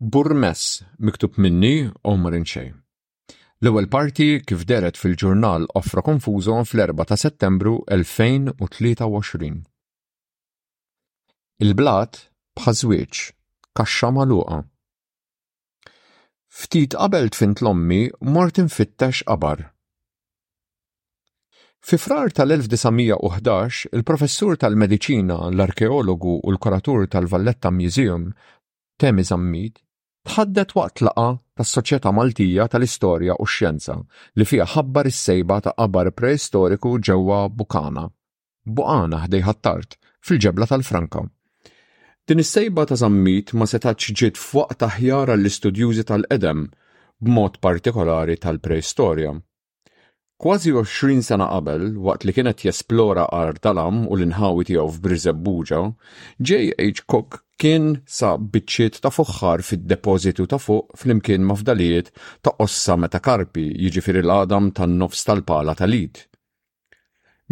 Burmess, miktub minni, Omar Inxej. L-ewwel parti kif dehret fil-ġurnal Ofra Confuso fl-4 ta' Settembru 2023. Il-blat bħa żwieġ, kaxxa magħluqa. Ftit qabel dfint l-ommi mort infittex qabar. Fi Frar tal-1911 il-professur tal-mediċina, l-arkeologu u l-kuratur tal-Valletta Museum, Temi Zammit, tħaddet waqt laqgħa tas-Soċjetà Maltija tal-Istorja u x-Xjenza li fiha ħabbar is-sejba ta' qabar preistoriku ġewwa Bucana, Buqana ħdejn Ħ'Attard, fil-Ġebla tal-Franka. Din is-sejba ta' Zammit ma setgħetx ġiet f'waqt aħjar għall-istudjużi tal-qedem, b'mod partikolari tal-preistorja. Kważi għoxrin sena qabel, waqt li kien qed jesplora Għar tal-Għamm u l-inħawi tiegħu f'Birżebbuġa, JH. Cook kien sab biċċiet ta' fuħħar fid-depożitu ta' fuq flimkien ma' fdalijiet ta' ossa metakarpi, jiġifieri l-għadam tan-nofs tal-pala tal-id.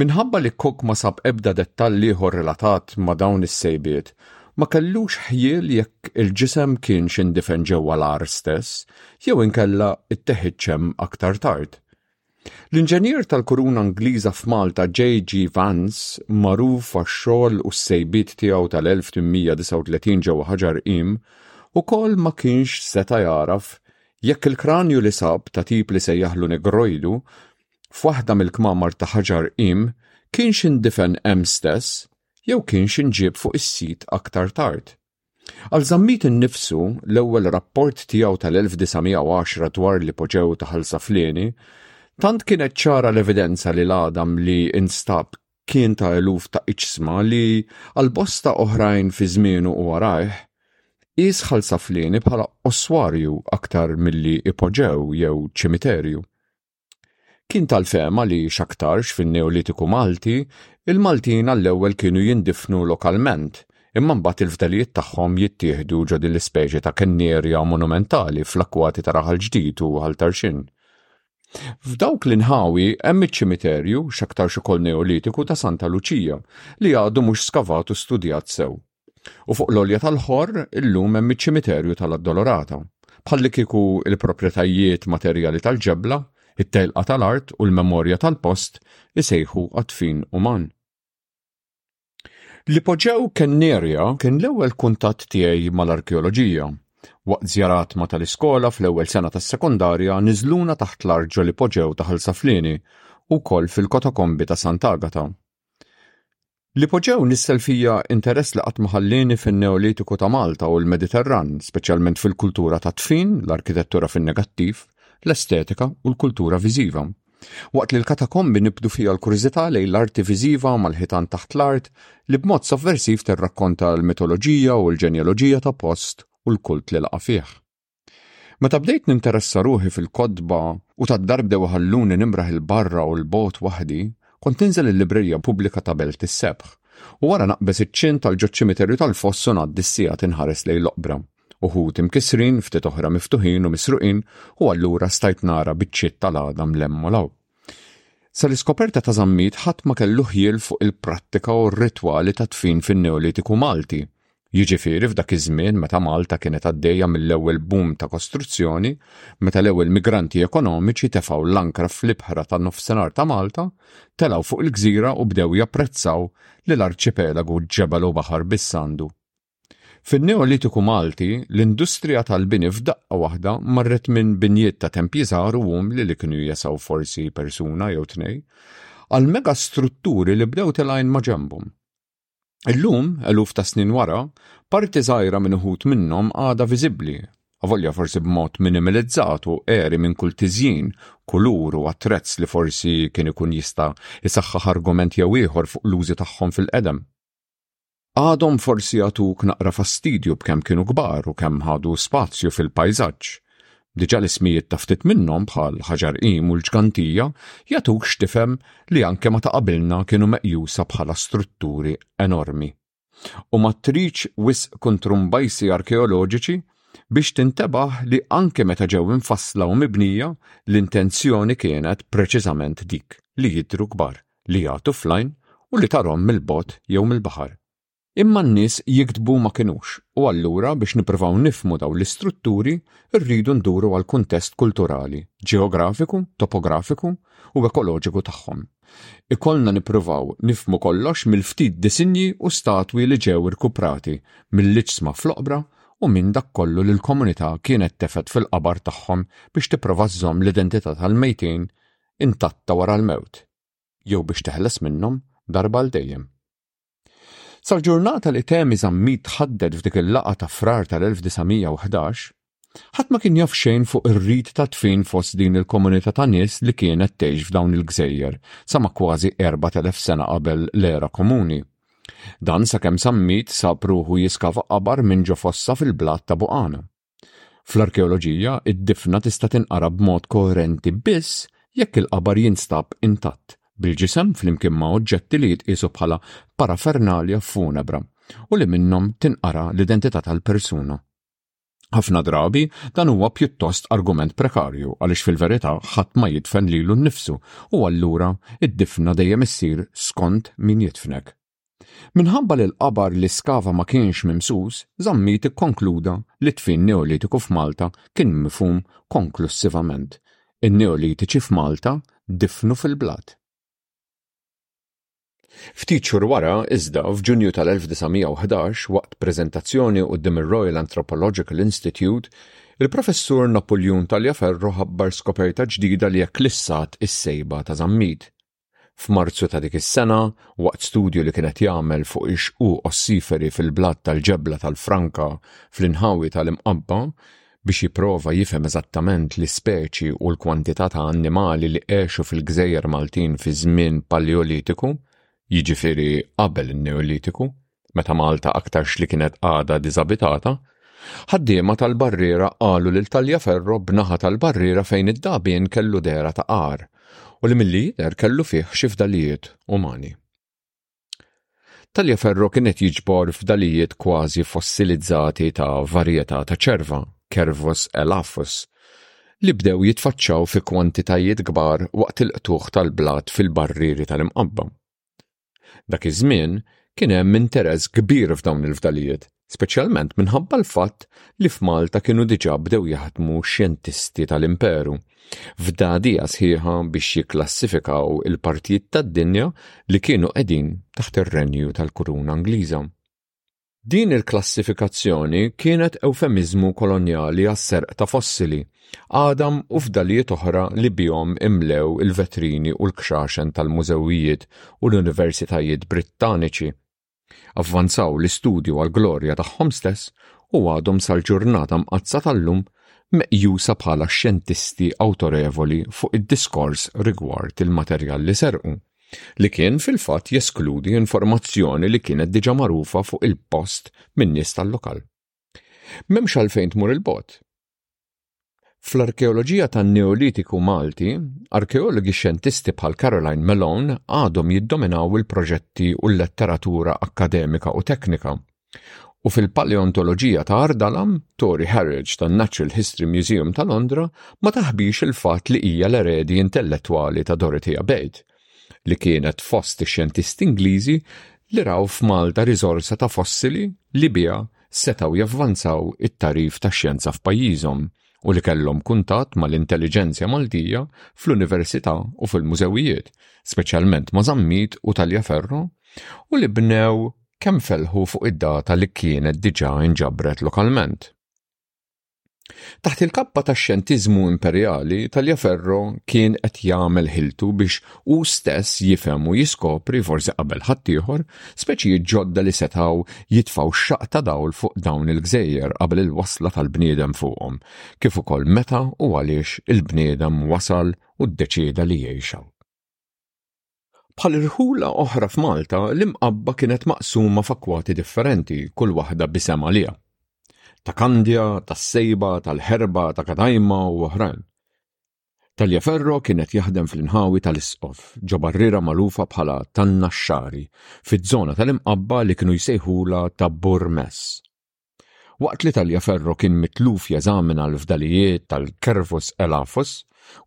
Minħabba li Cook ma sab ebda dettall ieħor relatat ma' dawn is-sejbiet, ma kellux ħjiel jekk il-ġisem kienx indifen ġewwa l-għar stess jew inkella tteħħid x'hemm aktar tard. L-inġenier tal-Kuruna Ingliża f'Malta JG Vance, magħruf għax-xogħol u s-sejbiet tiegħu tal-1839 ġewwa Ħaġar Qim, ukoll ma kienx seta' jagħraf jekk il-kranju li sab ta' tip li sejjaħlu negroidu, f'waħda mill-kmamar ta' ħaġar im kienx indifen hemm stess jew kienx inġieb fuq is-sit aktar tard. Għal Zammit innifsu, l-ewwel rapport tiegħu tal-1910 dwar li poġew ta' Ħal Saflieni, tant kienet ċara l-evidenza li l-għadam li instab kien ta' eluf ta' iċsma li għal bosta oħrajn fi żmienu u warajh, qis Ħal Saflieni bħala oswarju aktar milli ipoġew jew ċimiterju. Kien tal-fehma li x'aktarx fin-Neolitiku Malti, il-Maltin għall-ewwel kienu jindifnu lokalment, imma mbagħad il-fdalijiet tagħhom jittieħdu ġo din l-ispeċi ta' kennieria monumentali fl-akkwati ta' Raħal Ġdid u Ħal Tarxien. F'dawk l-inħawi hemm iċ-ċimiterju, x'aktarx ukoll Neolitiku, ta' Santa Luċija, li għadu mhux skavat u studjat sew. U fuq l-olja tal-ħor illum hemm iċ-ċimiterju tal-Addolorata. Bħalli kieku il-proprjetajiet materjali tal-ġebla, it-telqa tal-art u l-memorja tal-post isejħu għat-tfin uman. L-ipoġew Kennerja kien l-ewwel kuntatt tiegħi mal-arkeoloġija. Waqt żjarat ma' tal-iskola fl-ewwel sena tas-sekondarja niżluna taħt l-art ġol-ipoġew ta' Ħal Saflieni u wkoll fil-kotokombi ta' Sant'Agata. Li poġġew nissel fija interess li qatt ma ħallieni fin-Neolitiku ta' Malta u l-Mediterran, speċjalment fil-kultura tad-dfin, l-arkitettura fin-negattiv, l-estetika u l-kultura viżiva. Waqt li l-katakombi nibdu fija l-kurżità lejn l-arti viżiva mal-ħitan taħt l-art li b'mod sovversiv tirrakkonta l-mitoloġija u l-ġenjoloġija ta' post u l-kult li laqa' fih. Meta bdejt ninteressa ruħi fil-kotba u tad-dar bdew iħalluni nimraħ il-barra u l-bogħod waħdi, kont ninżel il-librerija pubblika ta' Belt is-Sebħ u wara naqbeż iċ-ċint għal ġoċ-ċimiterju tal-Foss u ngħaddi s-sigħat inħares lejn l-oqbra, uħud imkissrin, ftit oħra miftuħin u misruqin u allura stajt nara biċċiet tal-għada mlemmolaw. Sal-iskoperta ta' Zammit ħadd ma kellu ħjiel fuq il-prattika u r-ritwali tad-dfin fin-Neolitiku Malti, jiġifieri f'dak iż-żmien meta Malta kienet għaddejja mill-ewwel boom ta' kostruzzjoni, meta l-ewwel migranti ekonomiċi tefgħu l-ankra fl-ibħra tan-nofsinhar ta' Malta, telgħu fuq il-gżira u bdew japprezzaw l-arċipelagu ġebel u baħar bis-sandu. Fin-Neolitiku Malti, l-industrija tal-bini f'daqqa waħda marret minn binjiet ta' tempji żgħar u umli li kienu jgħesaw forsi persuna jew tnej, għal megastrutturi li bdew telgħin maġenbhom. Illum, eluf ta' snin wara, parti żgħira minn uħud minnhom għadha viżibbli, avolja forsi b'mod minimilizzat u għeri minn kull tiżjin, kulur u attrezz li forsi kien ikun jista' jsaħħaħ argument jew ieħor fuq l-użi tagħhom fil-qedem. Għadhom forsi jagħtuk naqra fastidju b'kemm kienu kbar u kemm ħadu spazju fil-pajżaġġ. Diġà l-ismijiet ta' ftit minnhom bħal Ħaġar Qim u l-Ġgantija jagħtuk x'tifhem li anke ma' ta' qabilna kienu meqjusa bħala strutturi enormi. U ma tridx wisq kuntrumbajsi arkeoloġiċi biex tintebaħ li anke meta ġew imfassla u mibnija, l-intenzjoni kienet preċiżament dik, li jidhru kbar. li jagħtu fl-għajn u li tarhom mill-bogħod jew mill-baħar. Imma n-nies jiktbu ma kinux u allura biex nippruvaw nifhmu dawn l-istrutturi rridu nduru għall-kuntest kulturali, ġeografiku, topografiku u ekoloġiku tagħhom. Ikollna nippruvaw nifhmu kollox mill-ftit disinji u statwi li ġew irkuprati mill-iġsma fl-oqbra u minn dak kollu li l-komunità kienet tefgħet fil-qabar tagħhom biex tipprova żżomm l-identità tal-mejtin intatta wara l-mewt, jew biex teħles minnhom darba għal dejjem. Sal-ġurnata li Temi Zammit tħaddet f'dik il-laqgħa ta' Frar tal-1911, ħadd ma kien jaf xejn fuq ir-rit ta' tfin fost din il-komunità ta' nies li kienet tgħix f'dawn il-gżejjer sa ma' kważi 4000 sena qabel l-era komuni. Dan sakemm Zammit sab ruħu jiskava qabar minn ġo fossa fil-blat ta' Buqana. Fl-arkeoloġija, id-difna tista' tinqara b'mod koerenti biss jekk il-qabar jinstab intatt, bil-ġisem flimkien ma' oġġetti li jitqiesu bħala parafernalja funebra u li minnhom tinqara l-identità tal-persuna. Ħafna drabi, dan huwa pjuttost argument prekarju għaliex fil-verità ħadd ma jidfen lilu nnifsu u allura d-difna dejjem issir skont min jidfnek. Minħabba li l-qabar li skava ma kienx mimsus, Zammit ikkonkluda li d-dfin Neolitiku f'Malta kien mifhum konklussivament, In-Neolitiċi f'Malta difnu fil-blat. Ftit xhur wara, iżda, f'Ġunju tal-1911, waqt preżentazzjoni quddiem ir-Royal Anthropological Institute, il-Professur Napuljun Taliaferro ħabbar skoperta ġdida li ekklissat is-sejba ta' Zammit. F'Marzu ta' dik is-sena, waqt studju li kien qed jagħmel fuq ix-xquq ossiferi fil-blat tal-ġebla tal-franka fl-inħawi tal-Imqabba biex jipprova jifhem eżattament l-ispeċi u l-kwantità ta' annimali li għexu fil-gżejjer Maltin fiż-żmien Paleolitiku, jiġifieri qabel in-Neolitiku, meta Malta aktarx li kienet għadha diżabitata, ħaddiema tal-barriera qalu lil Taliaferro b'naħa tal-barriera fejn id-dabien kellu dehra ta' għar u li milli jidher kellu fih xi fdalijiet umani. Taliaferro kien qed jiġbor fdalijiet kważi fossilizzati ta' varjetà ta' ċerva, Cervus elaphus, li bdew jitfaċċaw fi kwantitajiet kbar waqt il-qtugħ tal-blat fil-barrieri tal-imqabba. Dak iż-żmien kien hemm interess kbir f'dawn il-fdalijiet, speċjalment minħabba l-fatt li f'Malta kienu diġà bdew jaħdmu xjentisti tal-Imperu, fdadija sħiħa biex jikklassifikaw il-partijiet tad-dinja li kienu qegħdin taħt ir-renju tal-Kuruna Ingliża. Din il-klassifikazzjoni kienet ewfemiżmu kolonjali għas-serq ta' fossili, għadam u fdalijiet oħra li bihom imlew il-vetrini u l-kxaxen tal-mużewijiet u l-universitajiet Brittaniċi. Avvanzaw l-istudju għall-glorja tagħhom stess u għadhom sal-ġurnata mqaddsa tal-lum meqjusa bħala xjentisti awtorevoli fuq id-diskors rigward il-materjal li serqu. li kien fil-fatt jeskludi informazzjoni li kienet diġa magħrufa fuq il-post min-nies tal-lokal. M'hemmx għalfejn tmur il-bot. Fl-arkeoloġija tan-Neolitiku Malti, arkeologi xjentisti bħal Caroline Malone għadhom jiddominaw il-proġetti u l-letteratura akkademika u teknika U fil-paleontoloġija ta' Ardalam, Tori Harridge tan-Natural History Museum ta' Londra ma taħbix il-fatt li hija l-eredi intellettwali ta' Dorothy Abeid, li kienet fost ix-xjentisti Ingliżi li raw f'Malta riżorsa ta' fossili li biha setgħu javvanzaw it-tagħrif tax-xjenza f'pajjiżhom u li kellhom kuntatt mal-intelliġenzja Maltija fl-università u fil-mużewijiet, speċjalment ma' Zammit u Taliaferro, u li bnew kemm fellħu fuq id-data li kienet diġà inġabret lokalment. Taħt il-kappa tax-xjentiżmu imperjali, Taliaferro kien qed jagħmel ħiltu biex hu stess jifhem u jiskopri forsi qabel ħaddieħor speċijiet ġodda li setgħu jitfaw xaq ta' dawl fuq dawn il-gżejjer qabel il-wasla tal-bniedem fuqhom, kif ukoll meta u għaliex il-bniedem wasal u ddeċieda li jgħixaw. Bħal irħula oħra f'Malta, l-imqabba kienet maqsuma f'akkwati differenti, kull waħda b'isem għaliha. Ta' Kandja, tas-Sejba, tal-Ħerba, ta' Kadajma u oħrajn. Taliaferro kienet jaħdem fl-inħawi tal-Isqof, ġo barriera magħrufa bħala tan-Naxxari, fiż-żona tal-imqabba li kienu jsejħulha ta' Burmess. Waqt li Taliaferro kien mitluf jeżamina l-fdalijiet tal-Cervus elaphus,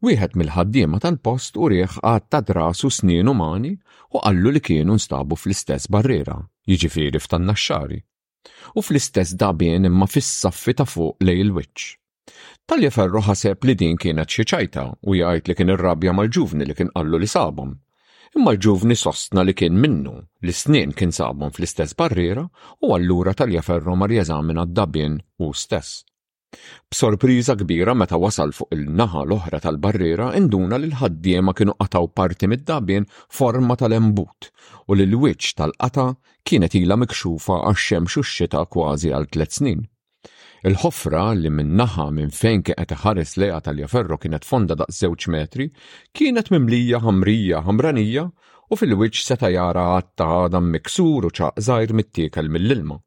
wieħed mill-ħaddiema tal-post urih għadd ta' dras u snien umani u qallu li kienu nstabu fl-istess barriera, jiġifieri f'Tannaxxari, u fl-istess dagħbien imma fis-saffi ta' fuq lejn il-wiċċ. Taliaferro ħaseb li din kienet xi ċajta u jgħid li kien irrabja mal-ġuvni li kien qallu li sabhom. Imma l-ġuvni sostna li kien minnu li snien kien sabhom fl-istess barriera u allura Taliaferro mar jeżamina d-dabien hu stess. B'sorpriża kbira meta wasal fuq il-naħa l-oħra tal-barriera induna li l-ħaddiema kienu qataw parti mid-dabien forma tal-embut u li l-wiċċ tal-qata kienet ilha mikxufa għax-xemx u x-xita kważi għal tliet snin. Il-ħofra li minn naħa minn fejn kien qed iħares lejha Taliaferro kienet fonda daqs żewġ metri, kienet mimlija ħamrija ħamranija u fil-wiċċ seta' jara għadd ta' għadam miksur u ċagħaq żgħir mittiekel mill-ilma.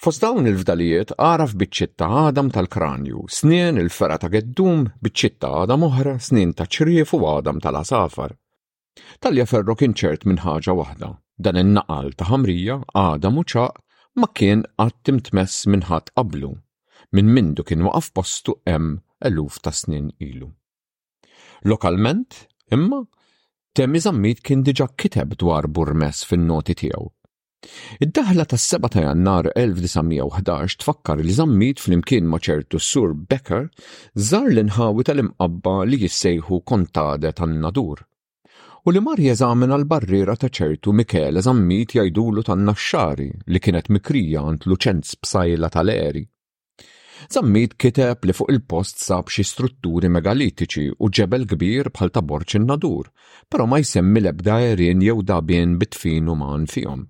Fost dawn il-fdalijiet għaraf biċċiet ta' għadam tal-kranju, snien il-fera ta' geddum, biċċiet ta' għadam oħra, snien ta' ċrief u għadam tal-għasafar. Taliaferro kien ċert minn ħaġa waħda, dan in-naqal ta' ħamrija, għadam u ċagħaq ma kien qatt imtmess minn ħadd qablu, minn mindu kien waqaf postu hemm eluf ta' snin ilu. Lokalment, imma, Temi Zammit kien diġà kiteb dwar Burmess fin-noti tiegħu. Id-daħla tas-7 ta' Jannar 1911 tfakkar li Zammit flimkien ma' ċertu Sur Becker żar l-inħawi tal-imqabba li jissejħu Kontade tan-Nadur u li mar jeżamina l-barriera ta' ċertu Michele Zammit jgħidulu tan-Naxxari li kienet mikrija għand Luċenz Psaila tal-Għeri. Zammit kiteb li fuq il-post sab xi strutturi megalitiċi u ġebel kbir bħal ta' borċ in-nadur, però ma jsemmi l-ebda għerien jew dabien bit-dfin uman fihom.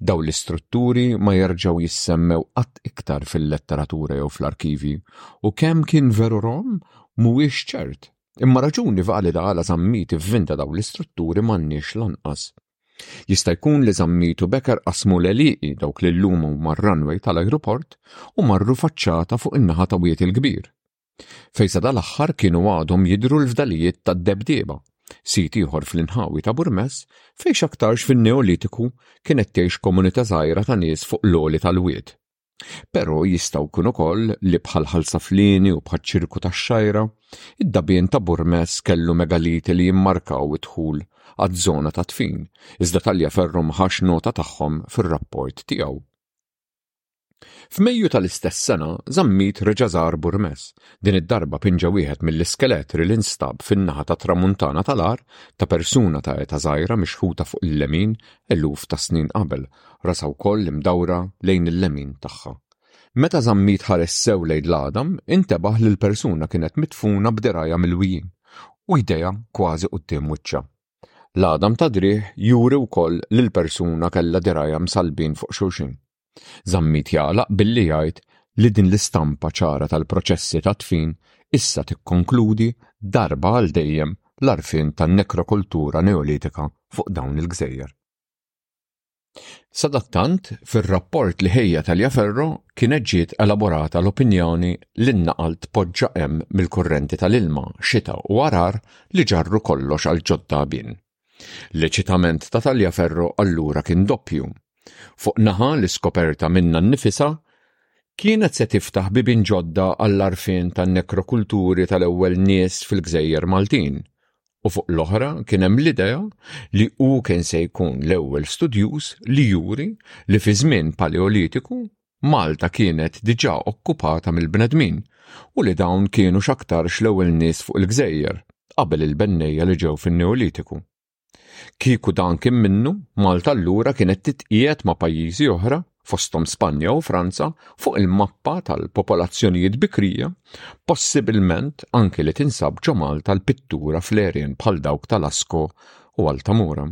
Daw l-istrutturi ma jerġgħu jissemmew qatt iktar fil-letteratura jew fl-arkivji u kemm kien veru rom mhuwiex ċert. Imma raġuni valida għala Zammit ivvinta daw l-istrutturi m'għandniex lanqas. Jista' jkun li Zammit u Becker qasmu l-għelieqi dawk li llum huma r-runway tal-ajruport u marru faċċata fuq in-naħa ta' Wied il-Kbir, fejn sa dal-aħħar kienu għadhom jidhru l-fdalijiet tad-debdieba, sit ieħor fl-inħawi ta' Burmess fejn x'aktarx fin-Neolitiku kienet tgħix komunità żgħira ta' nies fuq l-għoli tal-wied. Però jista' jkun ukoll li bħal ħalsaflieni u bħaċ-ċirku tax-xgħira, id-dabien ta' Burmes kellu megaliti li jimmarkaw id-dħul għaż-żona ta' dfin, iżda Taliaferro ma ħax nota tagħhom fir-rapport tiegħu. F'Mejju tal-istess sena, Zammit reġa' żar Burmes. Din id-darba pinġa wieħed mill-iskeletri li nstab fin-naħa tat-Tramuntana tal-għar ta' persuna ta' età żgħira mixħuta fuq il-lemin eluf ta' snin qabel, rasha wkoll imdawra lejn il-lemin tagħha. Meta Żammit ħares sew lejn l-għadam, intebaħ li l-persuna kienet midfuna b'dirgħajha milwijin u jdejha kważi quddiem wiċċha. L-għadam tad-driegħ juri wkoll li l-persuna kellha dirgħajha msallbin fuq xulxin. Zammit jagħlaq billi jgħid li din l-istampa ċara tal-proċessi tad-dfin issa tikkonkludi darba għal dejjem l-għarfien tan-nekrokultura Neolitika fuq dawn il-gżejjer. Sadattant, fir-rapport li ħejja Taliaferro kienet ġiet elaborata l-opinjoni li n-naqal tpoġġa hemm mill-kurrenti tal-ilma, xita u għarar li ġarru kollox għal ġodda bin. L-eċitament ta' Taliaferro allura kien doppju. Fuq naħa, l-iskoperta minnha nnifisha kienet se tiftaħ bibien ġodda għall-għarfien tan-nekrokulturi tal-ewwel nies fil-gżejjer Maltin, u fuq l-oħra kien hemm l-idea li hu kien se jkun l-ewwel studjuż li juri li fi żmien Paleolitiku Malta kienet diġà okkupata mill-bnedmin u li dawn kienu x'aktarx l-ewwel nies fuq il-gżejjer, qabel il-bennejja li ġew fin-Neolitiku. Kieku dan kien minnu, Malta allura kienet titqiegħed ma' pajjiżi oħra, fosthom Spanja u Franza, fuq il-mappa tal-popolazzjonijiet bikrija, possibilment anki li tinsab ġo Malta l-pittura fl-għerien bħal dawk ta' Lascaux u Altamura.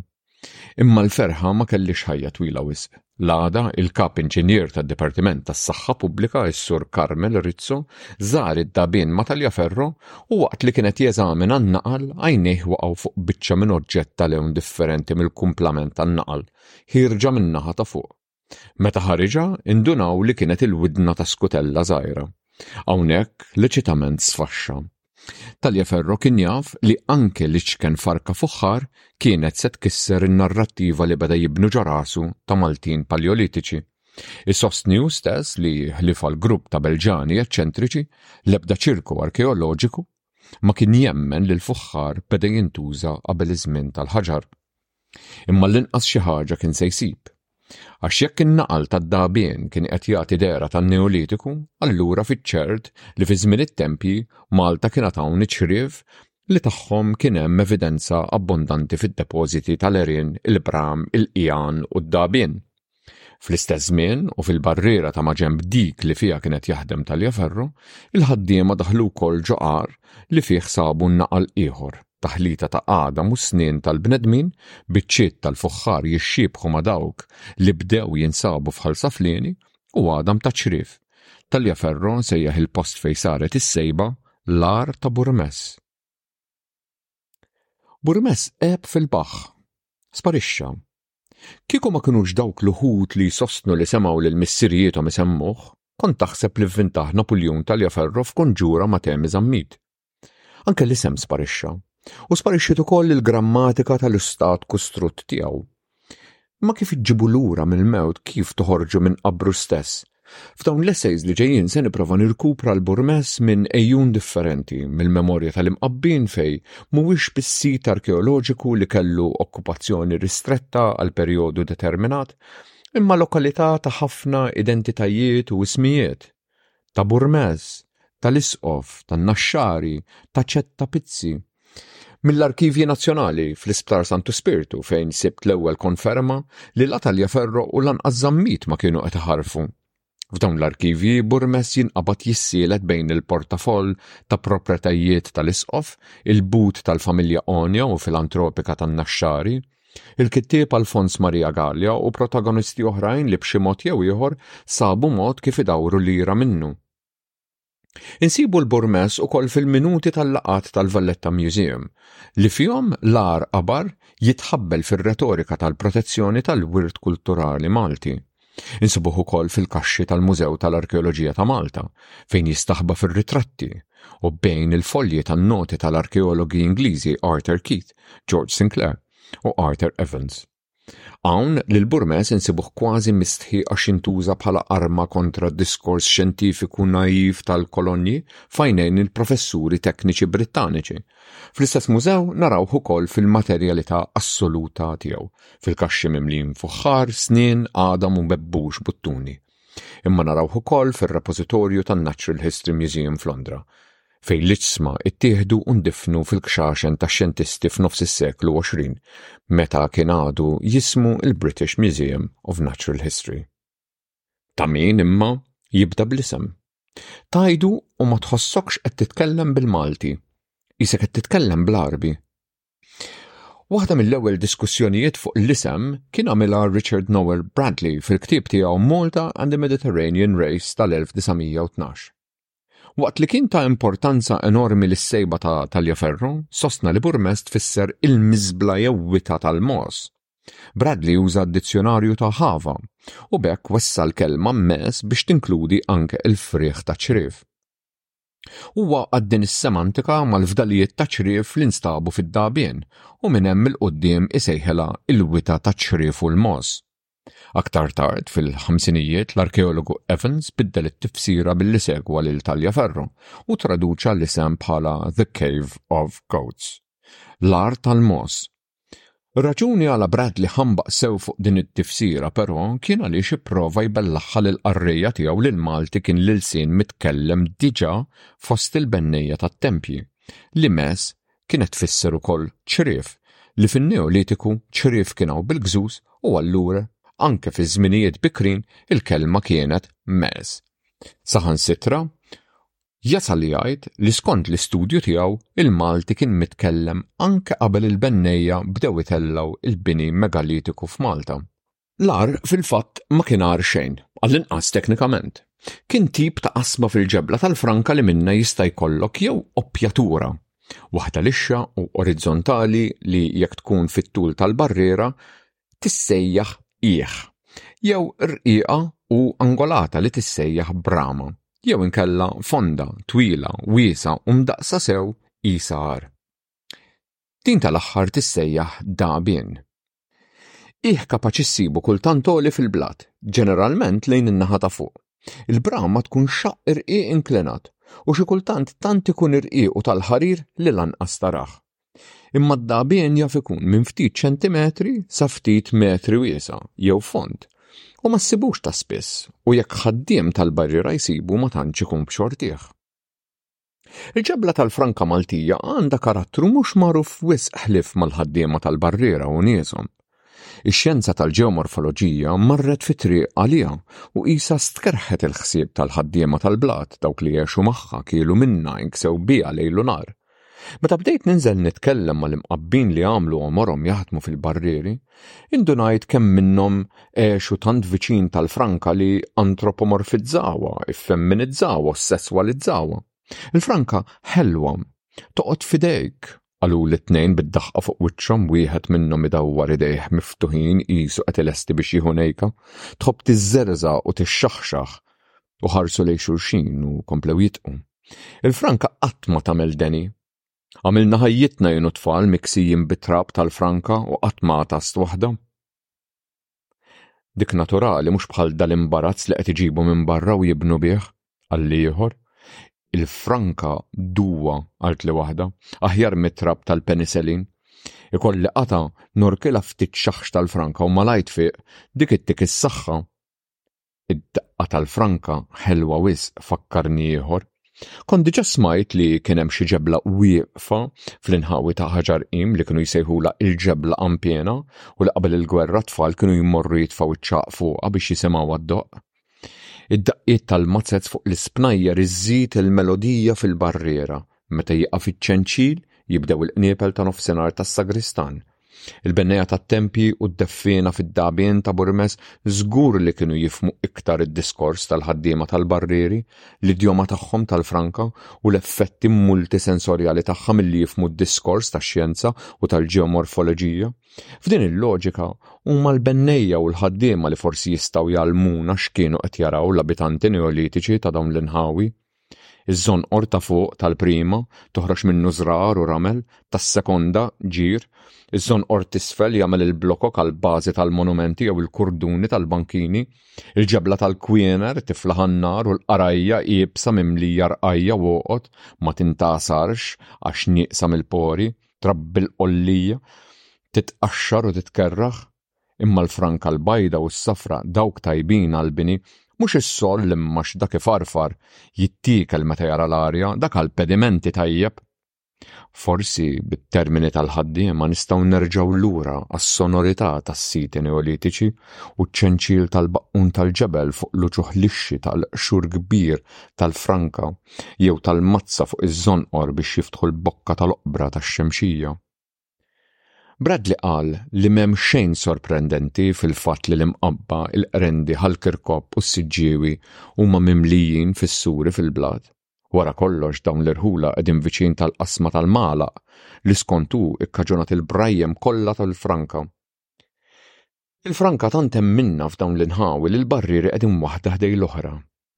Imma l-ferħa ma kellhiex ħajja twila wisq. L-għada, il-Kap Inġinier tad-Dipartiment tas-Saħħa Pubblika, is-Sur Carmel Rizzo, żar id-dagħbien ma' Tagliaferro u waqt li kien qed jeżamina n-naqal għajnejh waqgħu fuq biċċa minn oġġett ta' lewn differenti mill-kumplament tan-naqal, ħierġa min-naħa ta' fuq. Meta ħariġha, indunaw li kienet il-widna ta' skutella żgħira. Hawnhekk leċitament sfaxxa. Taliaferro kien jaf li anke l-iċken farka fuħħar kienet se tkisser in-narrattiva li beda jibnu ġo rasu ta' Maltin Paleolitiċi. Isostni hu stess li ħlief għal grupp ta' Belġani eċċentriċi l-ebda ċirku arkeoloġiku ma kien jemmen li l-fuħħar beda jintuża qabel iż-żmien tal-ħaġar. Imma l-inqas xi ħaġa kien se jsib. Għax jekk in-naqal tad-dagħbien kien qed jagħti dehra tan-Neolitiku, allura fiċ-ċert li fi żmien it-tempji Malta kienet hawn iċ-ċriev li tagħhom kien hemm evidenza abbondanti fid-depożiti tal-għerien, il-bram, il-qiegħan u d-dagħbien. Fl-istess żmien u fil-barriera ta' maġenb dik li fiha kienet jaħdem Talja Ferro, il-ħaddiema daħlu wkoll ġo għar li fih sabu naqal ieħor, taħlita ta' għadam u snien tal-bnedmin, biċċiet tal-fuħħar jixxiebħu ma' dawk li bdew jinsabu f'Ħal Saflieni u għadam ta' ċriev. Talja Ferro nsejjaħ il-post fejn saret is-sejba l-għar ta' Burmess. Burmess għeb fil-baħħ. Sparixxa. Kieku ma kinux dawk l-uħud li jsostnu li semgħu lil missirijiethom isemmuh, kont taħseb li vvintaħ Napuljun Taljaferro f'konġura ma' Temi Zammit. Anke l-isem sparixxa, u sparixxiet ukoll il-grammatika tal-istat kustrutt tiegħu. Imma kif iġġibu lura mill-mewt kif toħorġu minn qabru stess F'dawn l-essays li ġejjin se nipprova nirkupra l-Burmess minn ejjun differenti mill-memorja tal-imqabbin fej mhuwiex biss sit arkeoloġiku li kellu okkupazzjoni ristretta għal perjodu determinat, imma lokalità ta' ħafna identitajiet u ismijiet, ta' Burmess, tal-isqof, tan-naxxari, ta' ċetta pizzi. Mill-Arkivji Nazzjonali fl-Isptar Santu Spirtu fejn sibt l-ewwel konferma li la Talja Ferro u lanqas Zammit ma kienu qed iħarfu. F'dawn l-arkivji Burmes jinqabad jissielet bejn il-portafoll ta' propretajiet tal-isqof, il-but tal-familja Għonja u filantropika tan-Naxxari, il-kittieb Alfons Maria Gallia u protagonisti oħrajn li b'xi mod jew ieħor sabu mod kif idawru lira minnu. Insibu l-Burmess ukoll fil-minuti tal-laqat tal-Valletta Museum, li fihom l-agħar qabar jitħabbel fir-retorika tal-protezzjoni tal-wirt kulturali Malti. Insibuh ukoll fil-kaxxi tal-Mużew tal-Arkeoloġija ta' Malta, fejn jistaħba fir-ritratti u bejn il-folji tan-noti tal-arkeologi Ingliżi Arthur Keith, George Sinclair u Arthur Evans. Hawn l-burmes insibuh kważi mistħi għax jintuża bħala arma kontra d-diskors xjentifiku naiv tal-kolonji fajnejn il-professuri tekniċi Brittaniċi. Fl-istess mużew narawh ukoll fil-materjalità assoluta tiegħu, fil-kaxxi mimlin fuħħar, snien, għadam u bebbux buttuni. Imma narawh ukoll fir-repożitorju tan-Natural History Museum f'Londra. fejn l-iġsma ttieħdu u ndifnu fil-kxaxen tax-xjentisti f'nofs is-seklu 20 meta kien għadu jismu l-British Museum of Natural History. Ta' min imma jibda bl-isem. Tgħidu u ma tħossokx qed titkellem bil-Malti. Qisek qed titkellem bl-Għarbi. Waħda mill-ewwel diskussjonijiet fuq l-isem kien għamilha Richard Noel Bradley fil-ktieb tiegħu Malta and the Mediterranean Race tal-1912. Waqt li kien ta' importanza enormi lis-sejba ta' Taliaferro, sostna li burmest tfisser il-miżbla jew wita tal-mogħoż. Bradley uża d-dizzjonarju ta' Hava, u b'hekk wessa' l-kelma mess biex tinkludi anke l-frieħ taċ-ċriev. Huwa għadd din is-semantika mal-fdalijiet ta' ċriev li nstabu fid-dagħbien, u minn hemm 'il quddiem isejħilha l-wita taċ-ċriev u l-mogħoż. Aktar tard fil-ħamsinijiet l-arkeologu Evans biddel it-tifsira billi segwa lil Taliaferro u traduċa l-isem bħala The Cave of Goats. L-Art tal-Moss Raġuni għala Bradley ħambaq sew fuq din it-tifsira però kien għaliex ipprova jbellaħħa lil qarrejja tiegħu li l-Malti kien l-ilsien mitkellem diġà fost il-bennejja tat-tempji li mess kienet tfisser ukoll ċriev li fin-Neolitiku ċriev kien hawn bil-gżuz u allura anke fi żminijiet bikrin il-kelma kienet mez. Saħansitra jasal jgħid li skont l-istudju tiegħu il-Malti kien mitkellem anke qabel il-bennejja bdew itellgħu il-bini megalitiku f'Malta. L-għar fil-fatt ma kien għar xejn, għall-inqas teknikament. Kien tip ta' qasma fil-ġebla tal-franka li minna jista' jkollok jew oppjatura, waħda lixxa u orizzontali li jekk tkun fit-tul tal-barriera tissejjaħ qiegħ, jew rqiqa u angolata li tissejjaħ brama, jew inkella fonda, twila, wiesa' u mdaqqsa sew qisha għar. Din tal-aħħar tissejjaħ dagħbien. Qiegħ kapaċi ssibu kultant għoli fil-blat, ġeneralment lejn in-naħa ta' fuq. Il-brama tkun xaqq irqiq inklinat u xi kultant tant ikun irqiq u tal-ħarir li lanqas tarah. Imma d-dagħbien jaf ikun minn ftit ċentimetri sa ftit metri wiesa' jew fond u ma ssibux ta' spiss u jekk ħaddiem tal-barriera jsibu ma tantx ikun b'xortih. Il-ġebla tal-Franka Maltija għandha karattru mhux magħruf wisq ħlief mal-ħaddiema tal-barriera u nieshom. Ix-xjenza tal-ġeomorfoloġija marret fi triq għaliha u qisha stkerħet il-ħsieb tal-ħaddiema tal-blat dawk li għexu magħha kielu minnha inksew biha lejl u nhar. Meta bdejt ninżel nitkellem mal-imqabbin li għamlu għomorhom jaħdmu fil-barrieri, Indunajt kemm minnhom għexu tant viċin tal-Franka li antropomorfizzawha, iffemminizzawha, ssesswalizzawha. Il-Franka ħelwa, toqgħod f'idejk, qalu l-tnejn bid-daħqa fuq wiċċhom wieħed minnhom idawwar idejh miftuħin qisu qed ilesti biex jieħu nejka, tħobb tiżżerża' u tixxaħxaħ u ħarsu lejn xulxin u komplew jidqu. Il-Franka qatt ma tagħmel deni, Għamilna ħajjitna jenu tfal miksijin bitrab tal-franka u qatt ma għatast waħda. Dik naturali mhux bħal dal-imbarazz li qed iġibu minn barra u jibnu bih għal ieħor. Il-franka duwa għalt li waħda, aħjar mitrab tal-peniselin. Ikolli qata norkila ftit xaħx tal-franka u malajt fiq dik ittik is-saħħa. Id-daqqa tal-franka ħelwa wisq fakkarni ieħor. Kont diġà smajt li kien hemm xi ġebla wieqfa fl-inħawi ta' Ħaġar Qim li kienu jsejħulha il-ġebla qampjena u li qabel il-gwerra t-tfal kienu jmorru jitfgħu ċ-ċagħaq fuqha biex jisimgħuha ddoqq. Id-daqqiet tal-mazez fuq l-ispnajjer iżżid il-melodija fil-barriera Meta jieqaf iċ-ċenċil, jibdew il-qniepel ta' nofsinhar tas-sagristan. Il-bennejja tat-tempji u d-deffiena fid-dagħbien ta' Burmes żgur li kienu jifhmu iktar id-diskors tal-ħaddiema tal-barrieri, l-idjoma tagħhom tal-franka u l-effetti multisensorjali tagħha milli jifhmu d-diskors tax-xjenza u tal-ġeomorfoloġija. F'din il-loġika, huma l-bennejja u l-ħaddiema li forsi jistgħu jgħallmuna x'kienu qed jaraw l-abitanti Neolitiċi ta' dawn l-inħawi. Iż-żonqor ta' fuq tal-prima toħroġ minnu żrar u ramel, tas-sekonda, ġir, iż-żonqor t'isfel jagħmel il-blokok għall-bażi tal-monumenti jew il-kurduni tal-bankini, il-ġebla tal-kwiener tiflaħ għan-nar u l-qarajja iebsa mimlija rqajja u għoqod, ma tintgħasarx għax nieqsa mill-pori, trabbi l-qollija, titqaxxar u titkerraħ. Imma l-franka l-bajda u s-safra dawk tajbin għall-bini, mhux is-soll imma x'dak ifarfar, jittiekel meta jara l-arja, dak għall-pedimenti tajjeb. Forsi, bit-termini tal-ħaddiema nistgħu nerġgħu lura għas-sonorità tas-siti Neolitiċi u ċ-ċenċil tal-baqqun tal-ġebel fuq l-uċuħ lixxi tal-qxur kbir tal-franka jew tal-mazza fuq iż-żonqor biex jiftħu l-bokka tal-oqbra tax-xemxija. Bradley qal li m'hemm xejn sorprendenti fil-fatt li l-Imqabba, il-Qrendi, Ħal Kirkop u s-Siġġiewi huma mimlijin fissuri fil-blat. Wara kollox dawn l-irħula qegħdin viċin tal-qasma tal-Magħlaq li skont hu kkaġunat il-brajjem kollha tal-Franka. Il-franka tant hemm minnha f'dawn l-inħawi li l-barrieri qegħdin waħda ħdejn l-oħra.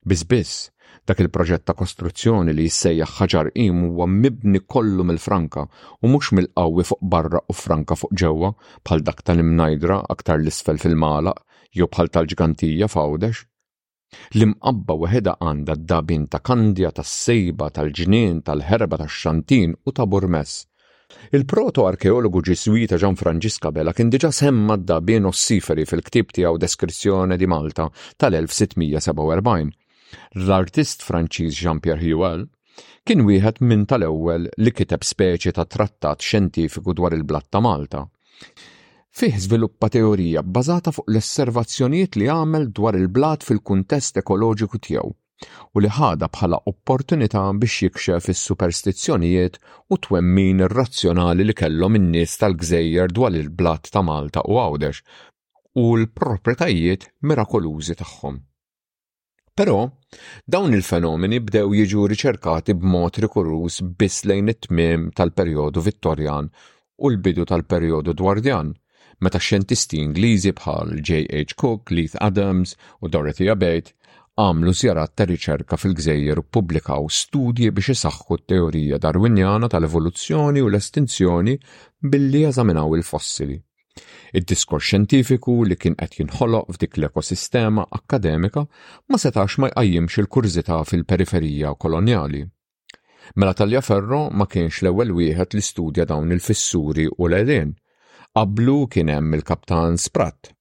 Biss biss, dak il-proġett ta' kostruzzjoni li jissejjaħ Ħaġar Qim huwa mibni kollu mill-franka u mhux mill-qawwi fuq barra u franka fuq ġewwa bħal dak tal-Imnajdra aktar 'l isfel fil-Magħlaq jew bħal tal-Ġgantija f'Għawdex. L-Imqabba weħidha għandha d-dagħbin ta' Kandja, tas-Sejba, tal-Ġnien, tal-Ħerba, tax-Xantin u ta' Burmess. Il-proto-arkeologu Ġiżwita Ġan Franġiska Bela kien diġà semma d-dagħbin ossiferi fil-ktieb tiegħu Descrizione di Malta tal-1647. L-artist Franċiż Jean-Pierre Huel, Kien wieħed minn tal-ewwel li kiteb speċi ta' trattat xjentifiku dwar il-blat ta' Malta. Fih żviluppa teorija bbażata fuq l-osservazzjonijiet li għamel dwar il-blat fil-kuntest ekoloġiku tiegħu u li ħadha bħala opportunità biex jikxef is-superstizzjonijiet u t-twemmin irrazzjonali li kellhom in-nies tal-gżejjer dwar il-blat ta' Malta u Għawdex u l-proprjetajiet mirakolużi tagħhom. Però, dawn il-fenomeni bdew jiġu riċerkati b'mod rikuruż biss lejn it-tmiem tal-perjodu Vittorjan u l-bidu tal-perjodu Edwardjan, meta xjentisti Ingliżi bħal J.H. Cooke, Leith Adams, u Dorothy Abate għamlu żjarat ta' riċerka fil-gżejjer u ppubblikaw studji biex isaħħu t-teorija Darwinjana tal-evoluzzjoni u l-estinzjoni billi eżaminaw il-fossili. Id-diskors xjentifiku li kien qed jinħoloq f'dik l-ekosistema akkademika ma setax ma jqajjimx il-kurżità fil-periferija kolonjali. Mela Taliaferro ma kienx l-ewwel wieħed li studja dawn il-fissuri u l-għelien. Qablu kien hemm il-Kaptan Spratt,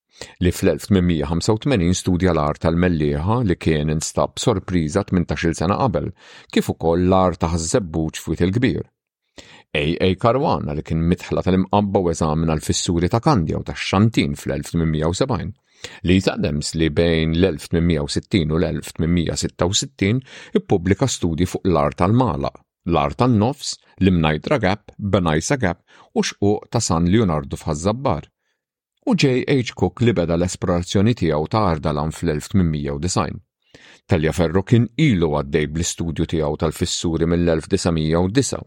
li fl-1885 studja l-art tal-mellieħa li kien instab sorpriża 18-il sena qabel, kif ukoll l-art ta' ħaż-żebbuġ f'Wied il-Kbir. AA Caruana li kien midħla tal-imqabba u eżamina l-fissuri ta' Kandja u tax-Xantin fl-1870, Lee Adams li bejn l-1860 u l-1866 ippubblika studji fuq l-art tal-magħlaq, l-art tan-nofs, l-imnajdra gap, Banaisa gap u xquq ta' San Leonardu f'Ħaż-Żabbar. u J. H. Cook li beda l-esplorazzjoni tiegħu ta' Ardalan fl-1890. Taliaferro kien ilu għaddej bl-istudju tiegħu tal-fissuri mill-1909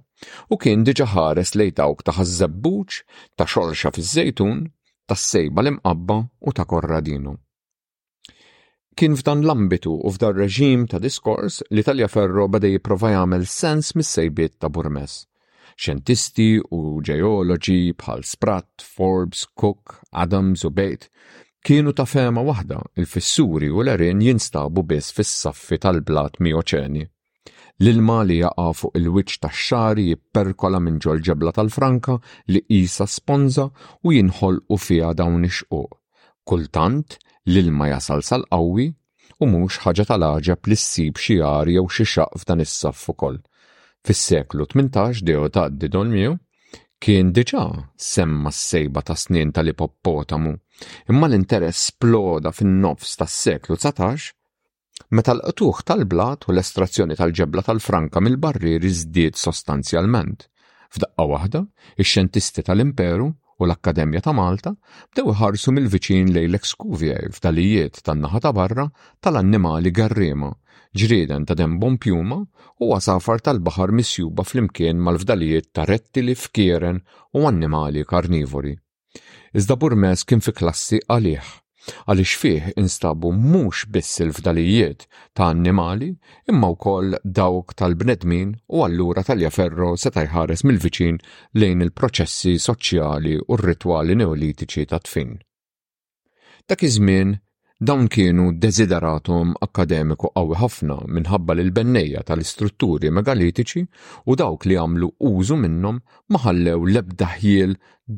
u kien diġà ħares lejn dawk ta' Ħaż-Żebbuġ, ta' Xorxa fiż-Żejtun, tas-Sejba l-Imqabba u ta' Korradinu. Kien f'dan l-ambitu u f'dan reġim ta' diskors li Talja Ferro beda jipprova jagħmel sens mis-sejbiet ta' Burmes. Xjentisti u ġeoloġi bħal Spratt, Forbes, Cook, Adams u Bate kienu ta' fehma waħda il-fissuri u l-għerien jinstabu biss fis-saffi tal-blat Mijoċeni. L-ilma li jaqa' fuq il-wiċċ tax-xagħri jipperkola minn ġol-ġebla tal-franka li qisha sponża u jinħolqu fiha dawn ix-xquq. Kultant, l-ilma jasal sal-qawwi u mhux ħaġa tal-għaġeb li ssib xi għar jew xi xaqq f'dan is-saff ukoll. Fis-seklu tmintax Deodat Didonmieu kien diġà semma s-sejba tas-snien tal-ipoppotamu, imma l-interess sploda fin-nofs tas-seklu dsatax meta l-qtugħ tal-blat u l-estrazzjoni tal-ġebla tal-franka mill-barrieri żdied sostanzjalment. F'daqqa waħda, ix-xjentisti tal-Imperu u l-Akkademja ta' Malta bdew iħarsu mill-viċin lejn l-ex cuvier fdalijiet tan-naħa ta' barra tal-annimali garriema, ġrieden ta' dembhom pjuma u għasafar tal-baħar misjuba flimkien mal-fdalijiet ta' rettili, fkieren u annimali karnivori. Iżda Burmez kien fi klassi għalih għaliex fih instabu mhux biss il-fdalijiet ta' annimali imma wkoll dawk tal-bnedmin u allura tal-Jaferro seta' jħares mill-viċin lejn il-proċessi soċjali u r-ritwali neolitiċi ta' tfin. Dak iż-żmien dawn kienu desideratum akkademiku qawwi ħafna minħabba li l-bennejja tal-istrutturi megalitiċi u dawk li għamlu użu minnhom ma ħallew l-ebda ħjiel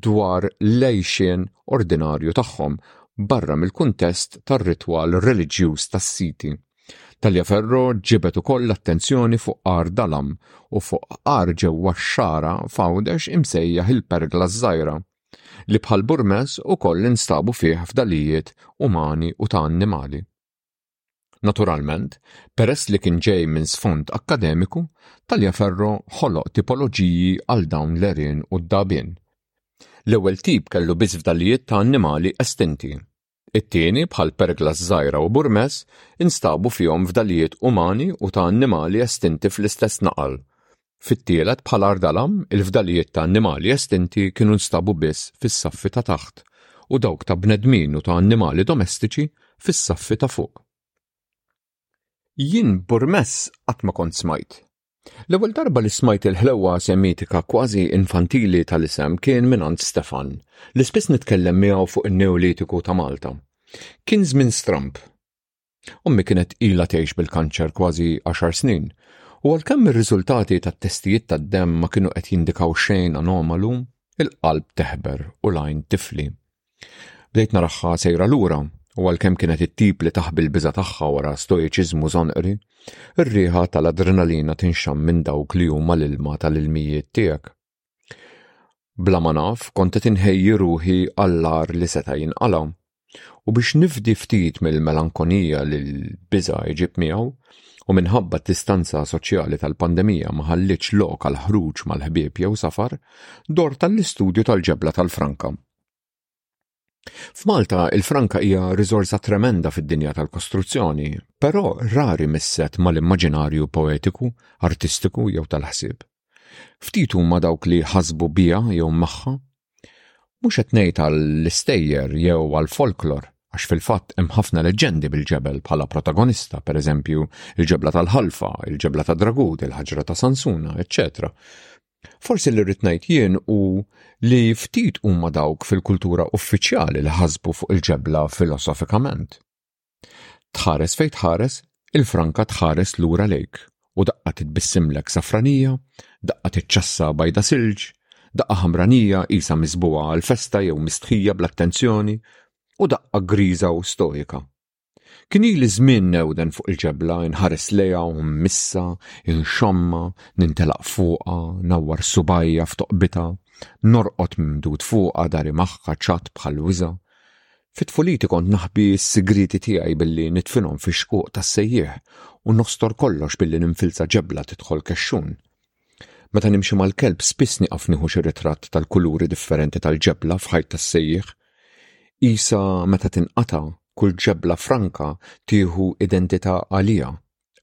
dwar l-għixien ordinarju tagħhom barra mill-kuntest tar-ritwal reliġjuż tas-Siti. Taliaferro ġibed ukoll l-attenzjoni fuq għar dalam u fuq għar ġewwa x-Xagħra f'Għawdex imsejjaħ il-Pergla ż-Żgħira. li bħall-burmez ukoll instabu fih fdalijiet umani u ta' annimali. Naturalment, peress li kien ġej minn sfond akkademiku, Taliaferro ħoloq tipoloġiji għal dawn l-għerien u d-dagħbien. L-ewwel tip kellu biss fdalijiet ta' annimali estinti. It-tieni, bħal pergla żgħira u burmes, instabu fihom fdalijiet umani u ta' annimali estinti fl-istess naqal. Fit-tielet, bħal ardalam, il-fdalijiet ta' annimali estinti kienu nstabu biss fis-saffi ta' taħt u dawk ta' bnedmin u ta' annimali domestiċi fis-saffi ta' fuq. Jien burmes qatt ma kont smajt. L-ewwel darba li smajt il-ħlewwa semitika kważi infantili tal-isem kien mingħand Stefan, li spiss nitkellem miegħu fuq in-Neolitiku ta' Malta. Kien żmien stramb. Ommi kienet ilha tgħix bil-kanċer kważi għaxar snin, u għalkemm ir-riżultati tat-testijiet tad-demm ma kienu qed jindikaw xejn anomalu, il-qalb teħber u l-għajn tifli. Bdejt naraha sejra lura, u għalkemm kienet it-tip li taħbi l-biża' tagħha wara stoiċiżmu żonqri, ir-riħa tal-adrenalina tinxamm minn dawk li huma l-ilma tal-ilmijiet tiegħek. Bla ma naf, kont qed inħejji ruħi għall-agħar li seta' jinqala'. U biex nifdi ftit mill-melankonija li l-biża' jġib miegħu, u minħabba d-distanza soċjali tal-pandemija ma ħallietx lok għal ħruġ mal-ħbieb jew safar, dort għall-istudju tal-ġebla tal-Franka F'Malta, il-franka hija riżorsa tremenda fid-dinja tal-kostruzzjoni, però rari misset mal-immaġinarju poetiku, artistiku jew tal-ħsieb. Ftit huma dawk li ħasbu biha jew magħha. Mhux qed ngħid għall-istejjer jew għall-folklor, għax fil-fatt hemm ħafna leġġendi bil-ġebel bħala protagonista, pereżempju il-ġebla tal-ħalfa, il-ġebla tad-dragud, il-ħaġra ta' Sansuna, eċċetera Forsi li rrid ngħid jien u li ftit huma dawk fil-kultura uffiċjali li ħasbu fuq il-ġebla filosofikament. Tħares fejn tħares, il-franka tħares lura lejk u daqqa titbissimlek safranija, daqqa tiċċassa bajda silġ, daqqa ħamranija isa miżbuha għal festa jew mistħija bl-attenzjoni u daqqa griża u stoika. Kien ili żmien newden fuq il-ġebla, inħares lejha u mmissa, inxomma, nintelaq fuqha, nawwar subajja f'toqbitha, norqod mimdud fuqha dari magħha ċatt bħal wiża. Fit-tfuliti kont naħbi s-sigrieti tiegħi billi nidfinhom fix-xquq tas-sejjieħ u nostor kollox billi ninfilza ġebla tidħol kexxun. Meta nimxi mal-kelb spiss nieqaf nieħu xi ritratt tal-kuluri differenti tal-ġebla f'ħajt tas-sejjieħ. Isa meta tinqata' kull ġebla franka tieħu identità għalija,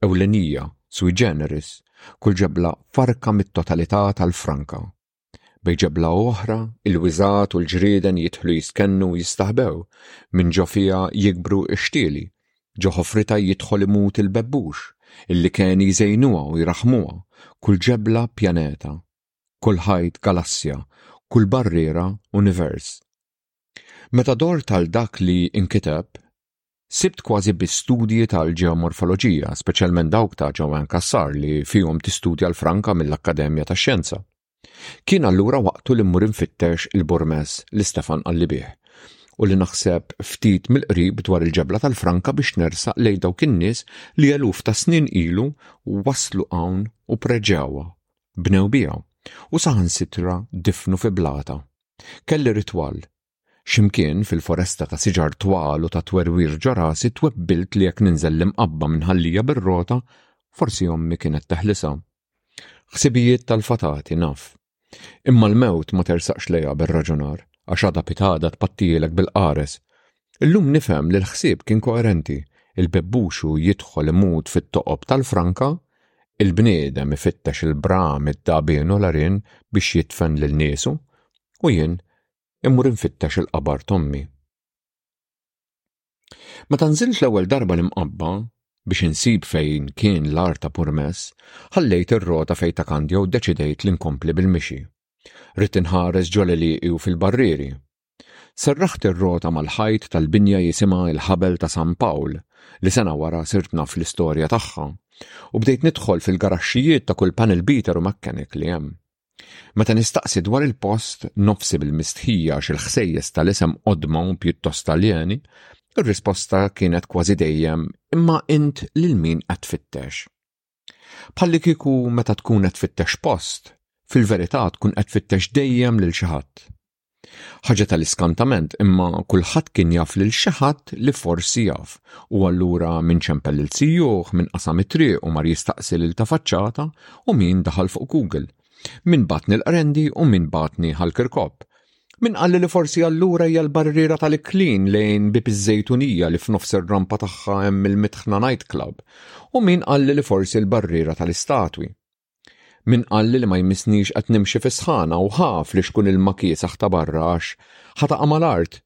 ewlenija, sui generis, kull ġebla farka mit-totalità tal-franka. Bejn ġebla u oħra, il-wiżgħat u l-ġrieden jidħlu jistkennu u jistaħbew, minn ġo fiha jikbru x-xtieli, Ġo ħofritha jidħol imut il-bebbux, il-likeni jżejnuha u jraħħmuha, kull ġebla pjaneta, kull ħajt galassja, kull barriera univers. Meta dort għal dak li inkiteb, sibt kważi biss studji tal-ġeomorfoloġija, speċjalment dawk ta' Joanne Cassar li fihom tistudja l-franka mill-Akkademja tax-Xjenza. Kien allura waqtu li mmur infittex il-Burmez li Stefan qalli bih u li naħseb ftit mill-qrib dwar il-ġebla tal-Franka biex nersaq lejn dawk in-nies li eluf ta' snin ilu waslu hawn u preġewha, bnew biha u saħansitra difnu fi blata. Kelli ritwal, X'imkien fil-foresta ta' siġar twal u ta' twerwir ġo rasi twebbilt li jekk ninżel l-imqabba minn ħallija bir-rota, forsi ommi kienet teħlisha. Ħsibijiet tal-fatati, naf. Imma l-mewt ma tersaqx lejha bir-raġunar, għax għada pitgħada tpattihielek bil-qares. Illum nifhem li l-ħsieb kien koerenti, il-bebbuxu jidħol imut fit-toqob tal-franka, il-bniedem ifittex il-bram, id-dagħbien u l-għarien biex jidfen lil niesu, u jien immur infittex il-qabar t'ommi. Meta nżilt l-ewwel darba l-imqabba biex insib fejn kien l-ar ta' Purmes, ħallejt ir-rota fejn ta' kandja u deċidejt li nkompli bil-mixi. Rrid inħares ġo l-għelieqi u fil-barrieri. Serraħt ir-rota mal-ħajt tal-binja jisimha il-Ħabel ta' San Pawl, li sena wara sirt naf l-istorja tagħha, u bdejt nidħol fil-garaxxijiet ta' kull panel beater u mechanic li hemm. Meta nistaqsi dwar il-post, nofsi bil-mistħija għax il-ħsejjes tal-isem qodma u pjuttost taljani, ir-risposta kienet kważi dejjem imma int lil min qed tfittex. Bħalli kieku meta tkun qed tfittex post, fil-verità tkun qed tfittex dejjem lil xi ħadd. Ħaġa tal-iskantament imma kulħadd kien jaf lil xi ħadd li forsi jaf u allura min ċempel lil sijuh, min qasam it-triq u mar jistaqsi lil ta' faċċata u min daħal fuq Google. Min batni l-qrendi u min batni ħal-Kirkop. Min qalli li forsi allura hija l-barriera tal-iklin lejn bib iż-żejtunija li f'nofs ir-rampa tagħha hemm il-mitħna nightclub u min qalli li forsi l-barriera tal-istatwi. Min qalli li ma jmissnix qed nimxi fis-sħana u ħaf li xkun ilma kiesaħ ta' barra għax ħa taqa' mal-art.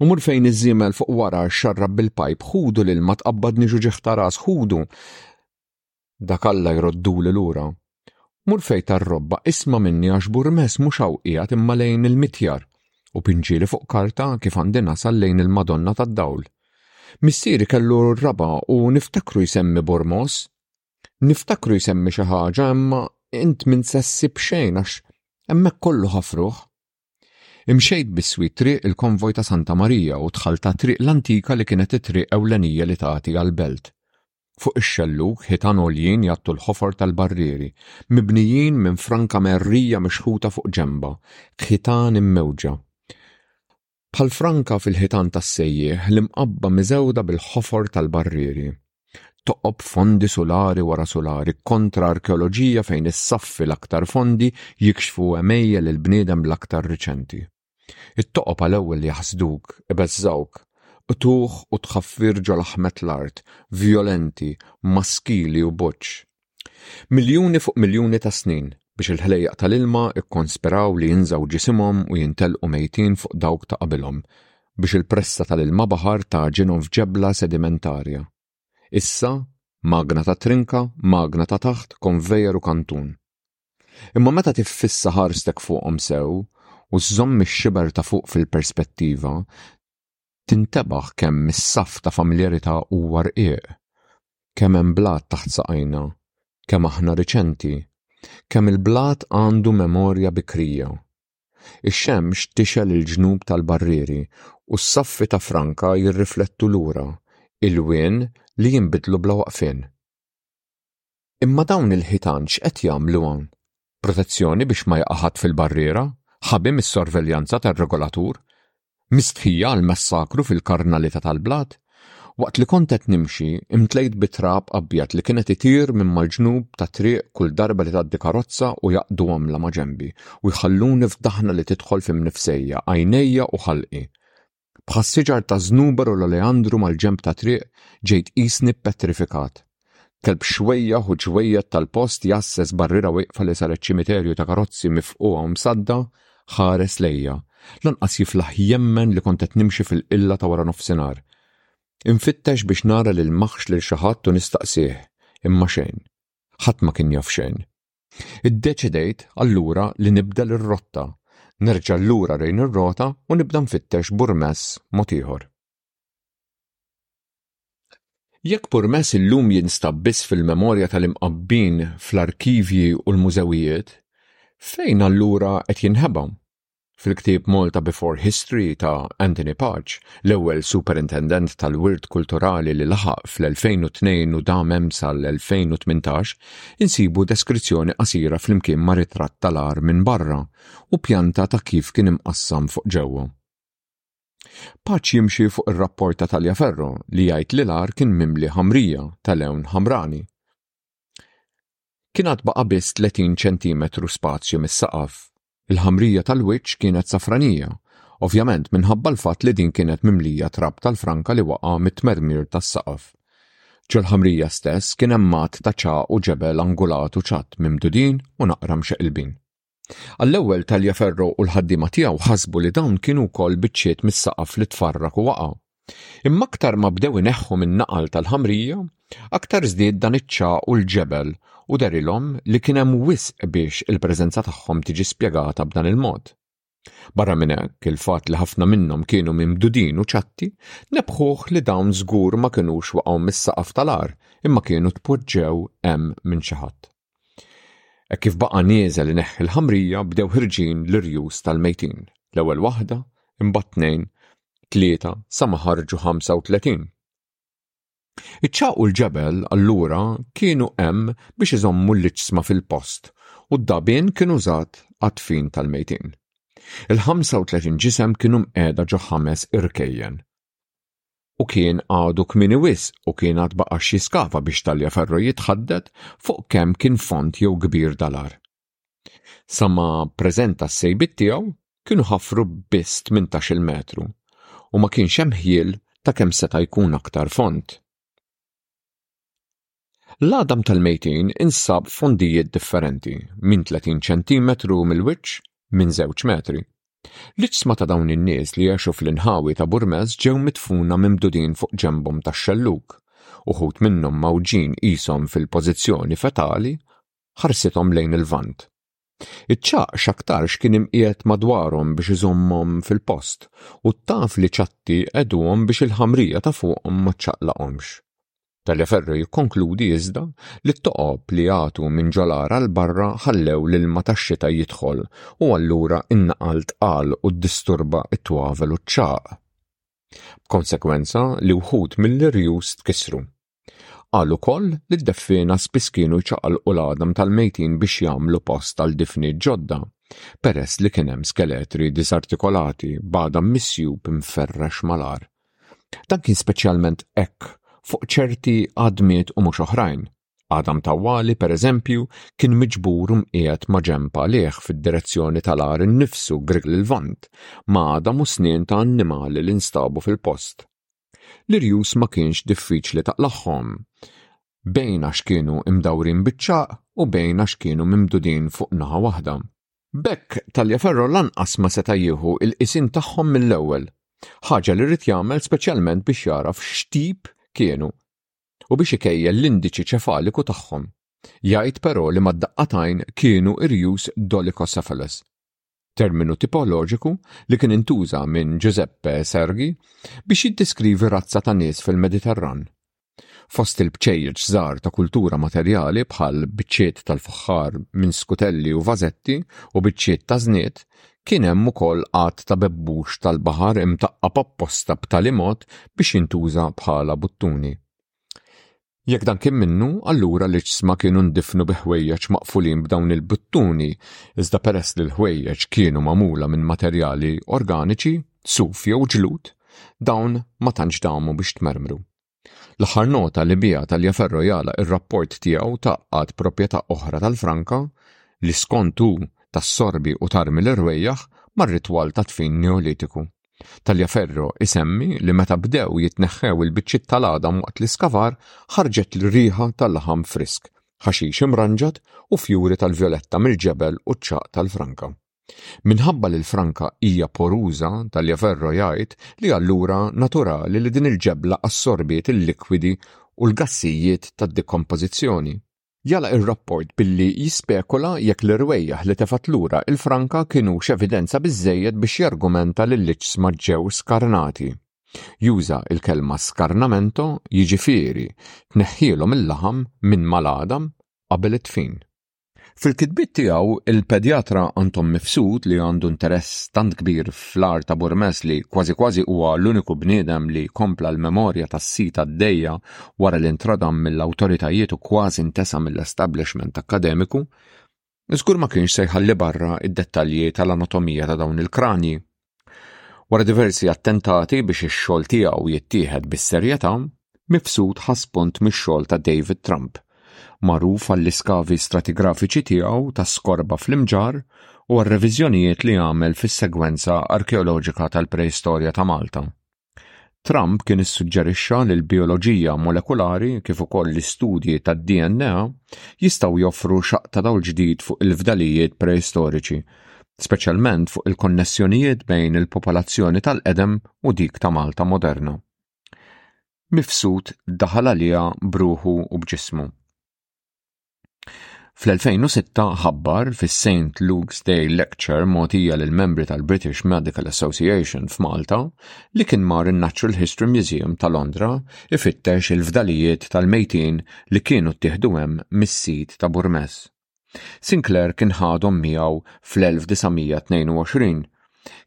U mur fejn iż-żiemel fuq wara xxarrab bil-pajp ħudu l-ilma tqabbadnix uġigħ ta' ras ħudu. Dak Alla jrodduli lura. Mur fejn tar-robba isma' minni għax Burmes mhux hawn qiegħed imma lejn il-Mitjar u pinġieli fuq karta kif għandi nasal lejn il-Madonna tad-Dawl. Missieri kellu r-raba' u niftakru jsemmi Burmos. Niftakru jsemmi xi ħaġa imma int minn se ssib xejn għax hemmhekk kollu ħafruh. Imxejt biswi triq il-konvoj ta' Santa Marija u dħalt ta' triq l-antika li kienet it-triq ewlenija li tagħti għall-belt. Fuq ix-xellug ħitan għoljin jgħattu l-ħofor tal-barrieri, mibnijin minn franka merrija mixħuta fuq ġenbha, ħitan immewġa. Bħal franka fil-ħitan tas-sejjieħ li mqabbgħa miżewda bil-ħofor tal-barrieri. Toqob fondi sulari wara sulari kontra arkeoloġija fejn is-saffi l-aktar fondi jikxfu għemejjel il-bniedem l-aktar riċenti. It-toqob għal-ewwel jaħsduk, ibeżżgħuk, qtugħ u tħaffir ġo laħmet l-art, vjolenti, maskili u buċċ. Miljuni fuq miljuni ta' snin, biex il-ħlejjaq tal-ilma kkonspiraw li jinżgħu ġisimhom u jintelqu mejtin fuq dawk ta' qabilhom, biex il-pressa tal-ilma baħar tagħġinhom f'ġebla sedimentarja. Issa, magna ta' trinka, magna ta' taħt, konvejer u kantun. Imma meta tiffissa ħarstek fuqhom sew, u żżomm ix-xiber ta' fuq fil-perspettiva, Tintebaħ kemm is-saff ta' familjarità huwa rqiq, kemm hemm blat taħt saqajna, kemm aħna riċenti, kemm il-blat għandu memorja bikrija. Ix-xemx tixgħel il-ġnub tal-barrieri u s-saffi ta' Franka jirriflettu lura, ilwien li jinbidlu bla waqfien. Imma dawn il-ħitan x'qed jagħmlu hawn? Protezzjoni biex ma jaqa' ħadd fil-barriera? Ħabi mis-sorveljanza tar-regolatur? Mistħija għal massakru fil-karnalità tal-blat? Waqt li kont qed nimxi, imtlejt bi trab abjad li kien qed itir minn mal-ġnub tat-triq kull darba li tgħaddi karozza u jaqdu għamla ma' ġenbi u jħalluni f'daħna li tidħol f'imnifsejja għajnejja u ħalqi. Bħas-siġar taż-żnuber u l-oleandru mal-ġenb tat-triq ġejt tqisni ppetrifikat. Kelb xwejjaħ u ġwejjed tal-post jgħasses barriera wieqfa li saret ċimiterju ta' karozzi mifqugħa u msadda, ħares lejja. Lanqas jiflaħ jemmen li kont qed nimxi fil-qilla ta' waranofsinhar. Infittex biex nara li lmaħx lil xi ħadd u nistaqsih, imma xejn. Ħadd ma kien jaf xejn. Iddeċidejt allura li nibdel ir-rotta, nerġa' lura lejn ir-rota u nibda nfittex burmess mod ieħor. Jekk burmess illum jinstab biss fil-memorja tal-imqabbin fl-arkivji u l-mużewijiet, fejn allura qed jinħeba? Fil-ktieb Malta Before History ta' Anthony Paċ, l-ewwel Superintendent tal-Wirt Kulturali li laħaq fl-2002 u dam hemm sal-2018, insibu deskrizzjoni qasira flimkien ma' ritratt tal-għar minn barra u pjanta ta' kif kien imqassam fuq ġewwa. Paċ jimxi fuq ir-rapport ta' Taliaferro li jgħid li l-għar kien mimli ħamrija ta' lewn ħamrani. Kien għad baqa' biss 30 ċentimetru spazju mis-saqaf Il-ħamrija tal-wiċċ kienet safranija, ovvjament minħabba l-fatt li din kienet mimlija trab tal-franka li waqa' mit-tmermir tas-saqaf. Ġol-ħamrija stess kien hemm għadd ta' ċagħa u ġebel angulat u ċatt mimdudin u naqra mxeqilbin. Għall-ewwel Taliaferro u l-ħaddiema tiegħu ħasbu li dawn kienu wkoll biċċiet mis-saqaf li tfarrak u waqa'. Imma aktar ma bdew ineħħu min-naqal tal-ħamrija, aktar żdied dan iċ-ċagħaq u l-ġebel u dehrilhom li kien hemm wisq biex il-preżenza tagħhom tiġi spjegata b'dan il-mod. Barra minn hekk, il-fatt li ħafna minnhom kienu mimdudin u ċatti nebbħuh li dawn żgur ma kinux waqgħu mis-saqaf tal-għar imma kienu tpoġġew hemm minn xi ħadd. Hekk kif baqa' nieżel ineħħi l-ħamrija bdew ħirġin l-irjus tal-mejtin, l-ewwel waħda, imbagħad tnejn, tlieta sa ma ħarġu 35. Iċ-ċagħaq u l-ġebel allura kienu hemm biex iżommu l-iġsma fil-post u d-dabien kien użat għad-dfin tal-mejtin. Il-35 ġisem kienu mqiegħda ġo ħames irkejjen, u kien għadu kmini wis u kien għad baqa xi skafa biex talja ferro jitħadded fuq kemm kien fond jew kbir dalar. Sa ma preżenta s-sejbit tiegħu kienu ħafru biss 18-il metru u ma kienx hemm ħjiel ta' kemm seta' jkun aktar fond. L-għadam tal-mejtin insab f'fondijiet differenti, minn 30 ċentimetru mill-wiċċ minn żewġ metri. L-iġsma ta' dawn in-nies li għexu fl-inħawi ta' Burmez ġew midfuna mimdudin fuq ġenbhom tax-xellug, uħud minnhom mgħawġin qishom fil-pożizzjoni fetali, ħarsithom lejn il-Lvant. Iċ-ċagħaq x'aktarx kien imqiegħed madwarhom biex iżommhom fil-post u t-taf li ċatti qegħduhom biex il-ħamrija ta' fuqhom ma ċċaqlaqhomx. Tagliaferro jikkonkludi iżda li t-toqob li għatu minn ġol-għar għal barra ħallew l-ilma tax-xita jidħol u allura n-naqal tqal u ddisturba t-twavel u ċ-ċagħaq. B'konsegwenza li wħud mill-irjus tkissru. Qal ukoll li d-deffiena spiss kienu jċaqalqu l-għadam tal-mejtin biex jagħmlu post għal difniet ġodda, peress li kien hemm skeletri diżartikolati b'għadam misjub mferrex mal-agħar. Dan kien speċjalment hekk fuq ċerti għadmiet u mhux oħrajn. Għadam tawwali, pereżempju, kien miġbur u mqiegħed ma' ġenb għalih fid-direzzjoni tal-agħar innifsu grieg l-lvant, ma' għadam u snien ta' annimali li nstabu fil-post. L-irjus ma kienx diffiċli taqlagħhom, bejn għax kienu imdawrin biċ-ċagħaq u bejn għax kienu mimdudin fuq naħa waħda. B'hekk Taliaferro lanqas ma seta' jieħu l-qisien tagħhom mill-ewwel, ħaġa li ried jagħmel speċjalment biex jagħraf x'tip kienu u biex ikejjel l-indiċi ċefaliku tagħhom. Jgħid però li mad-daqqa t'għajn kienu irjus dolichocephalous. terminu tipoloġiku li kien intuża minn Giuseppe Sergi biex jiddeskrivi razza ta' nies fil-Mediterran. Fost il-bċejjeċ żgħar ta' kultura materjali bħal biċċiet tal-faħħar minn skutelli u vażetti u biċċiet ta' żnied, kien hemm ukoll għadd ta' bebbux tal-baħar imtaqqab apposta b'tali mod biex jintuża bħala buttuni. Jekk dan kien minnu, allura l-iġsma kienu ndifnu bi ħwejjeġ maqfulin b'dawn il-buttuni, iżda peress li l-ħwejjeġ kienu magħmula minn materjali organiċi, suf jew ġlud, dawn ma tantx damu biex tmermru. L-aħħar nota li biha Taliaferro jagħlaq ir-rapport tiegħu tgħaqqad proprjetà oħra tal-franka, li skont hu tassorbi u tarmi l-irwejjaħ mar-ritwal tad-dfin Neolitiku. Tagliaferro isemmi li meta bdew jitneħħew il-biċċiet tal-għadam waqt l-iskavar ħarġet l-riħa ta' laħam frisk, ħaxix imranġat u fjuri tal-vjoletta mill-ġebel u ċ-ċagħaq tal-franka. Minħabba li l-franka hija poruża, Tagliaferro jgħid li allura naturali li din il-ġebla assorbiet il-likwidi u l-gassijiet tad-dekompożizzjoni. Jagħlaq ir-rapport billi jispekula jekk l-irwejjaħ li tefgħet lura il-franka kinux evidenza biżżejjed biex jargumenta li l-iġsma ġew skarnati. Juża l-kelma skarnamento, jiġifieri tneħħielhom il-laħam minn mal-għadam qabel id-dfin. Fil-kitbiet tiegħu, il-pedjatra Anton Mifsud, li għandu interess tant kbir fl-għar ta' Burmes li kważi kważi huwa l-uniku bniedem li kompla l-memorja tas-sit għaddejja wara li ntradam mill-awtoritajiet u kważi ntesa mill-establishment akkademiku, żgur ma kienx se jħalli barra id-dettalji tal-anatomija ta' dawn il-kranji. Wara diversi attentati biex ix-xogħol tiegħu jittieħed bis-serjetà, mifsud ħaspont mix-xogħol ta' David Trump, magħruf għall-iskavi stratigrafiċi tiegħu ta' skorba fl-imġar u għar-reviżjonijiet li għamel fis-segwenza arkeoloġika tal-preistorja ta' Malta. Trump kien issuġġerixxa li l-bijoloġija molekulari kif ukoll l-istudji tad-DNA jistgħu joffru xaqq ta' dawl ġdid fuq il-fdalijiet preistoriċi, speċjalment fuq il-konnessjonijiet bejn il-popolazzjoni tal-qedem u dik ta' Malta moderna. Mifsud daħal għaliha b'ruħu u b'ġismu. Fl-2006 ħabbar fis-St. Luke's Day Lecture mogħtija lil membri tal-British Medical Association f'Malta li kien mar in-Natural History Museum ta' Londra ifittex il-fdalijiet tal-mejtin li kienu ttieħdu hemm mis-sit ta' Burmess. Sinclair kien ħadhom miegħu fl-1922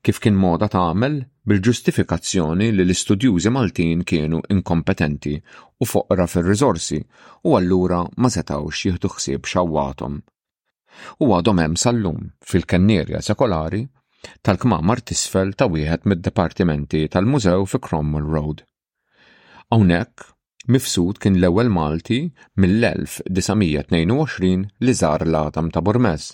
kif kien moda tagħmel, bil-ġustifikazzjoni li l-istudjużi Maltin kienu inkompetenti u foqra fir-riżorsi u allura ma setgħux jieħdu ħsieb xawwathom. U għadhom hemm sal-lum fil-kennierja sekolari tal-kmamar t'isfel ta' wieħed mid-dipartimenti tal-mużew fi Cromwell Road. Hawnhekk, Mifsud kien l-ewwel Malti mill-1922 li żar l-għatam ta' Bormes,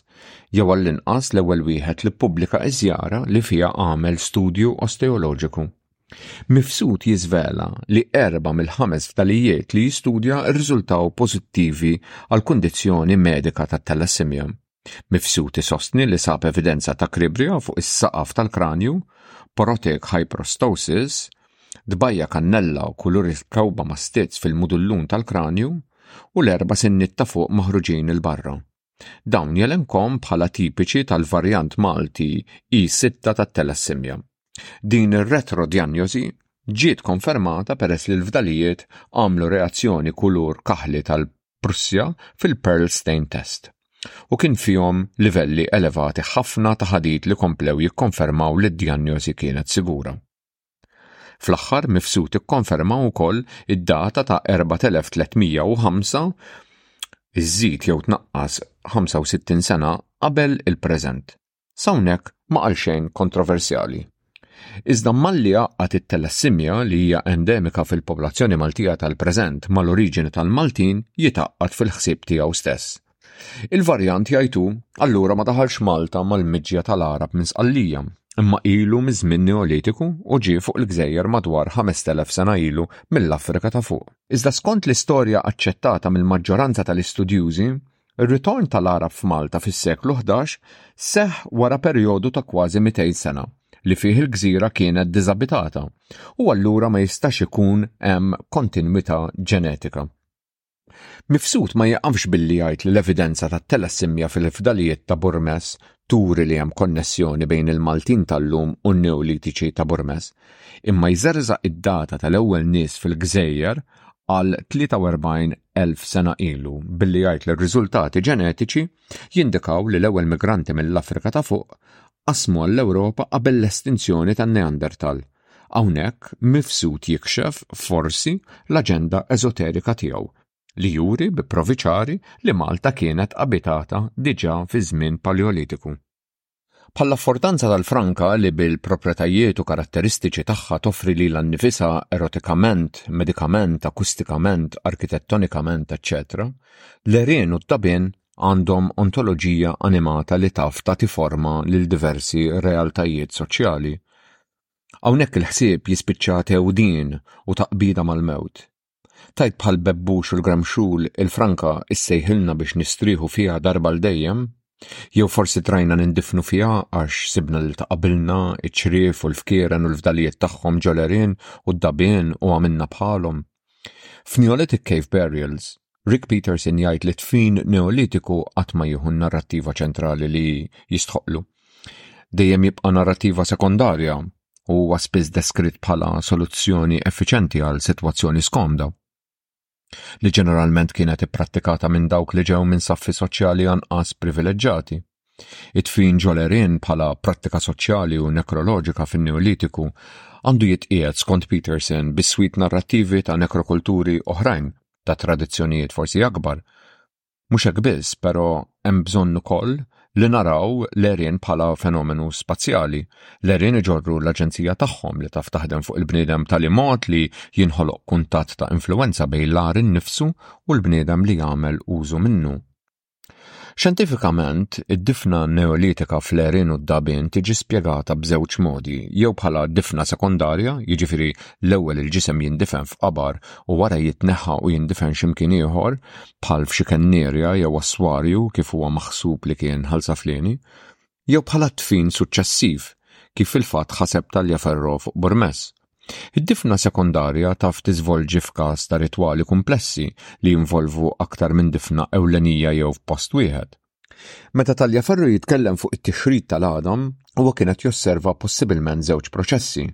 jew għall-inqas l-ewwel wieħed li ppubblika ż-żjara li fiha għamel studju osteoloġiku. Mifsud jiżvela li erbgħa mill-ħames fdalijiet li jistudja rriżultaw pożittivi għall-kundizzjoni medika tat-thalassemia. Mifsud isostni li sab evidenza ta' kribria fuq is-saqaf tal-kranju, porotic hyperostosis, tbajja kannella u kulurit kewba ma' stizz fil-mudullun tal-kranju, u l-erba' sinniet ta' fuq maħruġin 'il barra. Dawn jelenkhom bħala tipiċi tal-varjant Malti E6 tat-telassimja. Din ir-retrodjanjosi ġiet konfermata peress li l-fdalijiet għamlu reazzjoni kulur kaħli tal Prussja fil-Perlstein test u kien fihom livelli elevati ħafna ta' ħadid li komplew jikkonfermaw li d-djanjosi kienet sigura. Fl-aħħar mifsud ikkonferma wkoll id-data ta' 4305 iżżid jew tnaqqas 65 sena qabel il-preżent. S'hawnhekk ma qal xejn kontroversjali. Iżda malli għaqqad it-telassimja li hija endemika fil-popolazzjoni Maltija tal-preżent mal-oriġini tal-Maltin jitaqqad fil-ħsieb tiegħu stess. Il-varjant jgħidu allura ma daħalx Malta mal-miġja tal-Għarab minn Sqallija, imma ilu miż-żmien Neolitiku u ġie fuq il-gżejjer madwar 5,000 sena ilu mill-Afrika ta' fuq. Iżda skont l-istorja aċċettata mill-maġġoranza tal-istudjużi, Ir-ritorn tal-Għarab f'Malta fis-seklu ħdax seħħ wara perjodu ta' kważi 200 sena li fih il-gżira kienet diżabitata u allura ma jistax ikun hemm kontinwità ġenetika. Mifsud ma jieqafx billi jgħid li l-evidenza tat-telassimja fil-fdalijiet ta' Burmes turi li hemm konnessjoni bejn il-Maltin tal-lum u n-Neolitiċi ta' Burmes, imma jżerżaq id-data tal-ewwel nies fil-gżejjer għal 43 elf sena ilu billi jgħid li r-riżultati ġenetiċi jindikaw li l-ewwel migranti mill-Afrika ta' fuq qasmu għall-Ewropa qabel l-estinzjoni tan-Neandertal. Hawnhekk mifsud jikxef forsi l-aġenda eżoterika tiegħu li juri bi proviċari li Malta kienet abitata diġà fi żmien Paleolitiku. Bħall-affordanza tal-franka li bil-propretajiet u karatteristiċi tagħha toffri lilha nnifisha erotikament, medikament, akustikament, arkitettonikament, eċċetera l-għerien u t-tagħbien għandhom ontoloġija animata li taf tagħti forma lil diversi realtajiet soċjali. Hawnhekk il-ħsieb jispiċċa tgħewdien u taqbida mal-mewt, Tajt bħal bebbux u l-gramxul il-franka issejħilna biex nistrieħu fiha darba l dejjem, jew forsi trajna nindifnu fiha għax sibna lil ta' qabilna, iċ-ċriev u l-fkieren u l-fdalijiet tagħhom ġolerin u d-dabien u għamilna bħalhom. F'Neolithic Cave Burials, Rick Peterson jgħid li tfin Neolitiku qatt ma jieħu narrattiva ċentrali li jistħoqlu. Dejjem jibqa' narrattiva sekondarja u huwa spiss deskritt bħala soluzzjoni effiċenti għal sitwazzjoni skomda li ġeneralment kienet ipprattikata minn dawk li ġew minn saffi soċjali anqas privileġġati. It-tfin ġolerin bħala prattika soċjali u nekroloġika fin-Neolitiku għandu jitqiegħed skont Peterson biswit narrattivi ta' nekrokulturi oħrajn ta' tradizzjonijiet forsi akbar Mhux hekk biss, però hemm bżonn ukoll li naraw l-għerien bħala fenomenu spazjali. L-għerien iġorru l-aġenzija tagħhom li taf taħdem fuq il-bniedem b'tali mod li jinħoloq kuntatt ta' influwenza bejn l-għar innifsu u l-bniedem li jagħmel użu minnu. Xjentifikament, id-difna neolitika fl-għerien u d-dabien tiġi spjegata b'żewġ modi, jew bħala difna sekondarja, jiġifieri l-ewwel il-ġisem jindifen f'qabar u wara jitneħħa u jindifen x'imkien ieħor, bħal f'xi kennieria jew asswarju kif huwa maħsub li kien Ħal-Saflieni, jew bħala dfin suċċessiv kif fil-fatt ħaseb Taliaferro fuq Burmess. Id-difna sekondarja taf tiżvolġi f'każ ta' ritwali kumplessi li jinvolvu aktar minn difna ewlenija jew f'post wieħed. Meta Taliaferro jitkellem fuq it-tixrid tal-għadam, huwa kien qed josserva possibilment żewġ proċessi,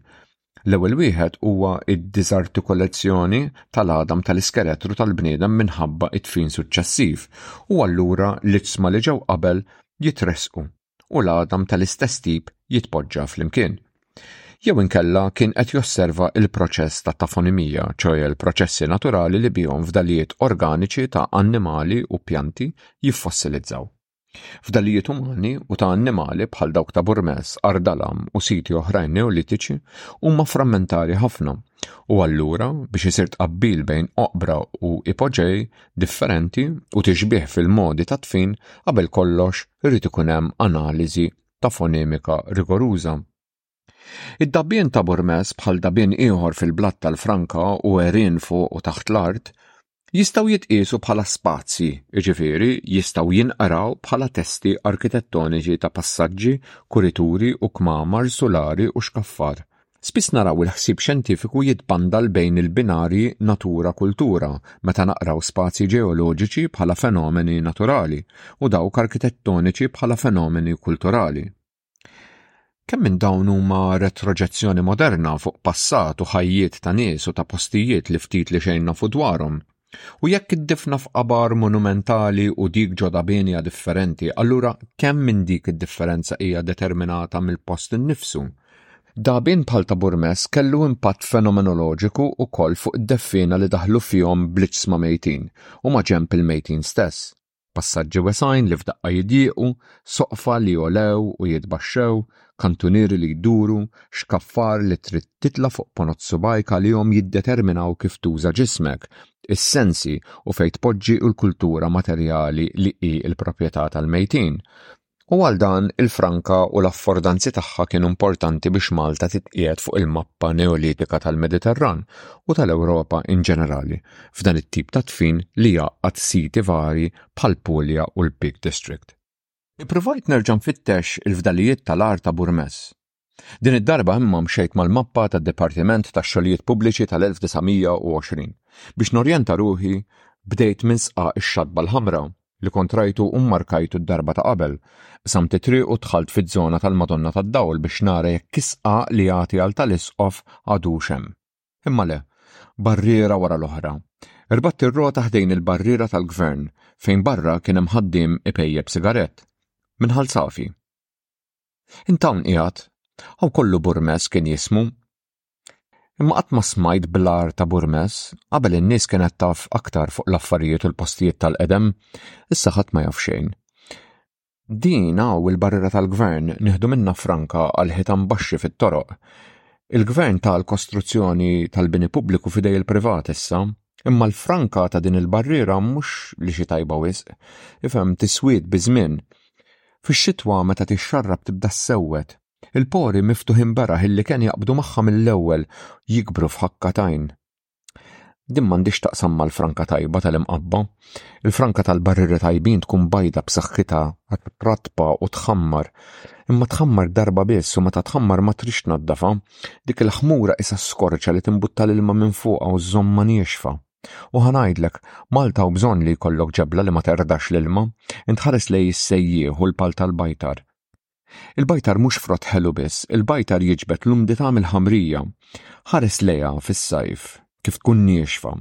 L-ewwel wieħed huwa d-diżartikolazzjoni tal-għadam tal-iskeletru tal-bniedem minħabba t-tfin suċċessiv u allura l-iġsma li ġew qabel jitressqu u l-għadam tal-istess tip jitpoġġa flimkien. Jew inkella kien qed josserva il-proċess ta' tafonimija, ċoħe l-proċessi naturali li bihom fdalijiet organiċi ta' annimali u pjanti jiffossilizzaw. Fdalijiet umani u ta' annimali bħal dawk ta' Burmes, Ardalam u siti oħrajn neolitiċi huma frammentari ħafna u allura biex isir tqabbil bejn oqbra u ipoġej differenti u tixbih fil-modi ta' tfin qabel kollox irid ikun hemm analiżi ta' fonemika rigoruża. Id-dabbien ta' Burmes bħal dabien ieħor fil-blat tal-Franka u erin fuq u taħt l-art jistgħu jitqiesu bħala spazji, jiġifieri jistgħu jinqraw bħala testi arkitettoniċi ta' passaġġi, kurituri u kmamar sulari u xkaffar. Spiss naraw il-ħsieb xjentifiku jitbandal bejn il-binarji natura-kultura meta naqraw spazji ġeoloġiċi bħala fenomeni naturali u dawk arkitettoniċi bħala fenomeni kulturali. Kemm minn dawn huma retroġezzjoni moderna fuq passat u ħajjiet ta' nies u ta' postijiet li ftit li xejn nafu dwarhom? U jekk id-difna f'qabar monumentali u dik ġo dabien hija differenti, allura kemm minn dik id-differenza hija determinata mill-post innifsu? Dabien bħal ta' Burmess kellu impatt fenomenoloġiku wkoll fuq id-deffiena li daħlu fihom bl-iġsma mejtin u maġenb il-mejtin stess. Passaġġi wesgħin li f'daqqa jidjiequ, soqfa li jogħlew u jitbaxxew, kantunieri li jduru, xkaffar li trid titla' fuq ponot subgħajk għalihom jiddeterminaw kif tuża ġismek, is-sensi u fejn tpoġġi u l-kultura materjali li hi l-proprjetà tal-mejtin. U għal dan il-franka u l-affordanzi tagħha kienu importanti biex Malta titqiegħed fuq il-mappa neolitika tal-Mediterran u tal-Ewropa in ġenerali f'dan it-tip ta' dfin li jgħaqqad siti varji bħal Puglia u l-Peak District. Ippruvajt nerġa' nfittex il-fdalijiet tal-art ta' Burmess. Din id-darba imma mxejt mal-mappa tad-Dipartiment tax-Xogħlijiet Pubbliċi tal-1920. Biex norjenta ruħi, bdejt minn sqa x-xatba l-ħamra li kont rajtu u mmarkajtu d-darba ta' qabel. Qsamt it-triq u dħalt fiż-żona tal-Madonna tad-Dawl biex nara jekk is-sqa li jagħti għal tal-Isqof għadux hemm. Imma le, barriera wara l-oħra. Irbatt ir-rota ħdejn il-barriera tal-Gvern fejn barra kien hemm ħaddiem ipejjep sigarett. Minn Ħal Safi. Int hawn qiegħed, hawn kollu burmes kien jismu. Imma qatt ma smajt bl-għar ta' burmes, qabel in-nies kienet taf aktar fuq l-affarijiet u l-postijiet tal-qedem, issa ħadd ma jaf xejn. Din hawn il-barriera tal-gvern nieħdu minnha franka għal ħitan baxxi fit-toroq. Il-gvern ta l-kostruzzjoni tal-bini pubbliku f'idej il-privat issa, Imma l-franka ta' din il-barriera mhux li xi tajba wisq, ifhem tiswid bi żmien. Fix-xitwa meta tixxarrab tibda ssewwed. Il-pori miftuħin beraħ il-liken jaqbdu magħha mill-ewwel, jikbru f'ħakka t'għajn. Din m'għandhiex x'taqsam mal-franka tajba tal-imqabba. Il-franka tal-barrieri tajbin tkun bajda b'saħħitha għad pratpa u tħammar. Imma tħammar darba biss u meta tħammar ma trix tnaddafha. Dik il-ħmura isa skorċa li timbutta l-ilma minn fuqha u żommha niexfa. U ħanajdlek, Malta u bżonn li jkollok ġebla li ma terdax l-ilma. Intħares lej is-sejjieħ u l-pal tal-bajtar. Il-bajtar mhux frott ħelu biss, il-bajtar jiġbed l-umdità mill-ħamrija. Ħares lejha fis-sajf, kif tkun niexfa.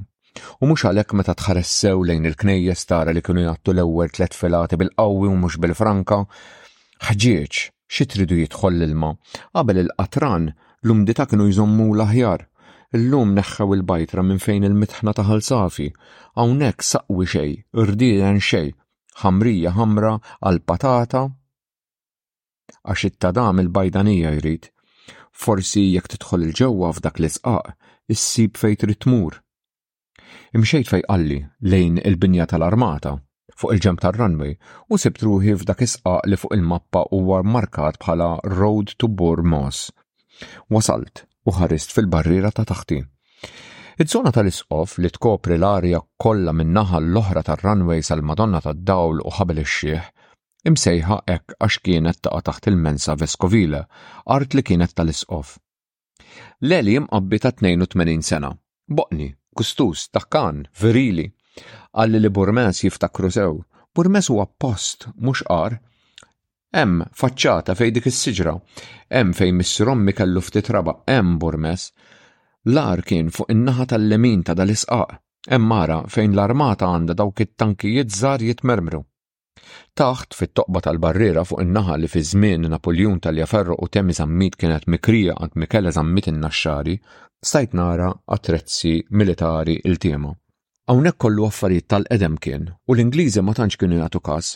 U mhux għalhekk meta tħares sew lejn il-knejjes tara li kienu jgħattu l-ewwel tliet filati bil-qawwi u mhux bil-franka. Ħġieġ, xi tridu jidħol l-ilma. Qabel il-qatran, l-umdità kienu jżommulha aħjar. Illum neħħew il-bajtra minn fejn il-mitħna ta' ħal safi. Hawnhekk saqwi xejn, irdieden xejn. Ħamrija ħamra għall-patata Għax it-tadam il-bajdanija jrid. Forsi jekk tidħol il-ġewwa f'dak l-isqaq, issib fejn trid tmur. Imxejt fejn qalli, lejn il-binja tal-armata, fuq il-ġenb tar-runway, u sibt ruħi f'dak isqaq li fuq il-mappa huwa markat bħala Road to Bur Moss. Wasalt u ħarist fil-barriera ta' taħti. Iż-żona tal-isqof li tkopri l-arja kollha min-naħa l-oħra tar-runway sal-Madonna tad-Dawl u Ħabel ix-Xiħ imsejħa hekk għax kienet taqa' taħt il-mensa vescovile, art li kienet tal-isqof. Leli imqabbi ta' 82 sena, boqni, gustuż, dakkan, virili. Qalli li Burmes jiftakru sew. Burmes huwa post, mhux għar. Hemm faċċata fejn dik is-siġra, hemm fejn missier ommi kellu ftit raba', hemm Burmes. L-għar kien fuq in-naħa tal-lemin ta' dal-isqaq. Hemm ara fejn l-armata għandha dawk it-tankijiet żgħar jitmermru. Taħt, fit-toqba tal-barriera fuq in-naħa li fi żmien Napuljun Taljaferro u Temi Zammit kienet mikrija għand Michele Zammit in-Naxxari, stajt nara attrezzi militari iltiema. Hawnhekk kollu affarijiet tal-qedem kien u l-Ingliżi ma tantx kienu jagħtu każ.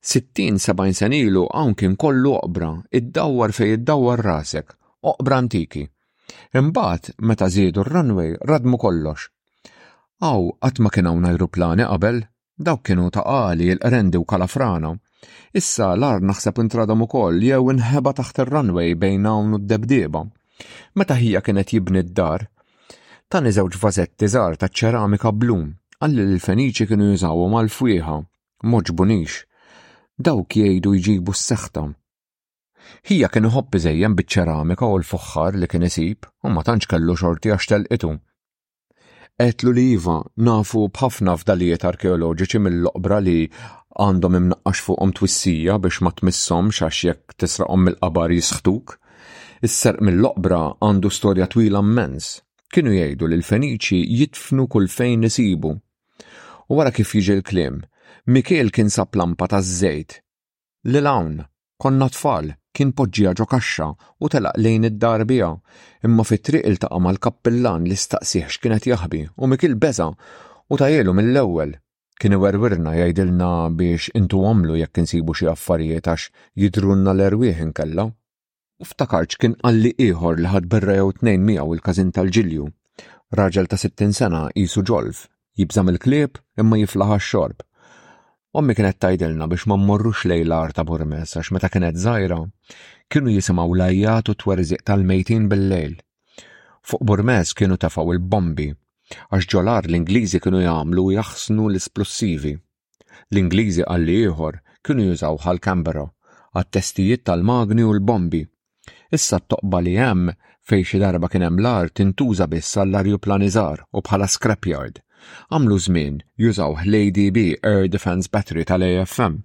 Sittin sebgħin sen ilu hawn kien kollu oqbra, iddawwar fejn iddawwar rasek, oqbra antiki. Imbagħad, meta żiedu r-runway, radmu kollox. Hawn qatt ma kien hawn ajruplani qabel, Dawk kienu ta' qali, il-qrendi u kalafrana. Issa l-ar naħseb intradam ukoll jew inħeba taħt ir-runway bejn hawn u d-debdieba. Meta ħija kien qed jibni d-dar, tani żewġ vażetti żgħar taċ-ċeramika blu, qalli li l-Feniċi kienu jużawhom għal fwieħa. M'għoġbunix. Dawk jgħidu jġibu s-seħta. Ħija kien iħobb iżejjen biċ-ċeramika u l-fuħħar li kien isib u ma tantx kellu xorti għax telqitu. Għedtlu li iva, nafu b'ħafna fdalijiet arkeoloġiċi mill-oqbra li għandhom imnaqqax fuqhom twissija biex ma tmissomx għax jekk tisraqhom mill-qabar jisħtuk. Is-serq mill-oqbra għandu storja twila mmens. Kienu jgħidu li l-Feniċi jidfnu kull fejn isibu. U wara kif jiġi l-kliem, Mikiel kien sab lampa taż-żejt Lil hawn, konna tfal, kien poġġiha ġo kaxxa u telaq lejn id-dar biha, imma fit-triq iltaqa' mal-kappillan li staqsieh x'kien qed jaħbi u Mikiel beża' u tahielu mill-ewwel. Kien iwerwirna jgħidilna biex intuhomlu jekk insibu xi affarijiet għax jidhrulna l-erwieħ inkella. U ftakart x'kien qalli ieħor li ħadd berra jew tnejn miegħu il-każin tal-Ġilju. Raġel ta' 60 sena qisu ġolf, jibża' mill-klieb imma jiflaħ għax-xorb. Ommi kienet tgħidilna biex ma mmorrux lejn l-għar ta' Burmes għax meta kienet żgħira kienu jisimgħu l-għajjat u t-twerżiq tal-mejtin bil-lejl. Fuq Burmes kienu tefgħu l-bombi għax ġol-għar l-Ingliżi kienu jagħmlu u jaħsnu l-isplussivi. L-Ingliżi qalli ieħor kienu jużawha l-Canberra għat-testijiet tal-magni u l-bombi. Issa t-toqba li hemm fejn xi darba kien hemm l-art tintuża biss għall-arjuplani żgħar u bħala scrap yard. Għamlu żmien jużawh l-ADB, Air Defence Battery tal-AFM.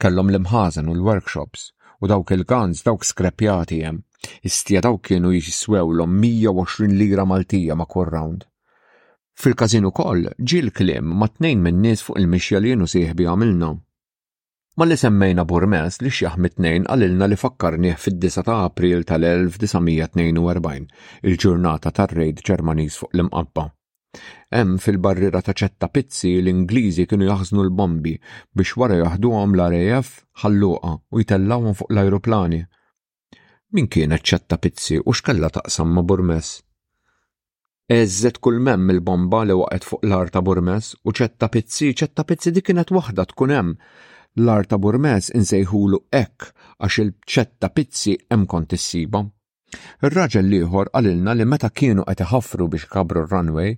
Kellhom l-imħażen u l-workshops u dawk il-guns dawk skrepjati hemm. Istja dawk kienu jiswewlhom 120 lira Maltija ma' kull round. Fil-każin ukoll ġie l-kliem ma' tnejn min-nies fuq il-mixja li jien u sieħbi għamilna. Malli semmejna Burmes li xjaħ mit-tnejn qalilna li fakkarnih fid-9 ta' April tal-1942, il-ġurnata tar-rejd Ġermaniż fuq l-Imqabba. Hemm fil-barriera ta' Ċetta Pizzi l-Ingliżi kienu jaħżnu l-bombi biex wara jaħduhom l-RAF Ħal Luqa u jtellgħuhom fuq l-ajruplani. Min kienet ċetta pizzi u x'kella taqsam ma' Burmes? Eżżet kull memm il-bomba li waqgħet fuq l-ar ta' Burmes u ċetta pizzi, ċetta pizzi dik kienet waħda tkun hemm. L-ar ta' Burmes insejħulu hekk għax il-ċetta pizzi hemm kont issibha. Ir-raġel l-ieħor qalilna li meta kienu qed iħaffru biex ikabbru r-runway,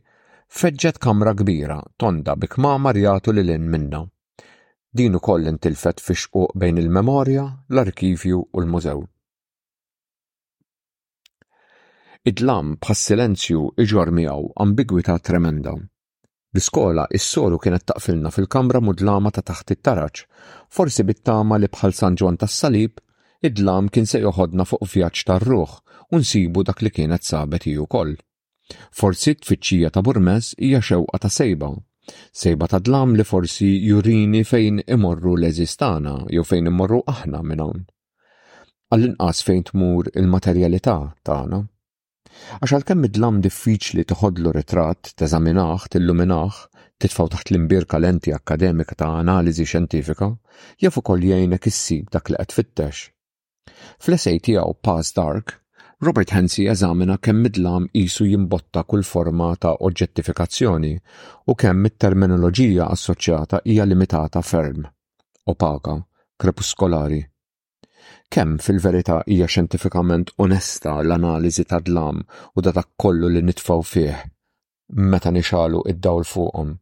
feġġet kamra kbira, tonda bi kmamar jagħtu lil hinn minnha. Din ukoll intilfet fix-xquq bejn il-memorja, l-arkivju u l-mużew. Id-dlam bħas-silenzju iġorr miegħu ambigwità tremenda. L-iskola is-soru kienet taqfilna fil-kamra mudlama ta' taħt it-taraġ, forsi bit-tama li bħal San Ġwann tas-Salib, id-dlam kien se joħodna fuq vjaġġ tar-ruħ u nsibu dak li kienet sabet hi wkoll, Forsi t-tfittxija ta' burmess hija xewqa ta' sejba. Sejba ta' dlam li forsi jurini fejn imorru l-għeżież tagħna jew fejn immorru aħna minn hawn. Għall-inqas fejn tmur il-materjalità tagħna. Għax għalkemm id-dlam diffiċli tiħodlu ritratt, teżaminah, tilluminah, titfgħu taħt l-imbierka lenti akkademika ta' analiżi xjentifika, jaf ukoll jgħinek issib dak li qed tfittex. Fl-essej tiegħu Past Dark, Robert Hancy jeżamina kemm id-dlam qisu jimbotta kull forma ta' oġġettifikazzjoni u kemm it-terminoloġija assoċjata hija limitata ferm, opaka, krepuskolari. Kemm, fil-verità, hija xjentifikament onesta l-analiżi tad-dlam u ta' dak kollu li nitfgħu fih meta nixgħalu d-dawl fuqhom?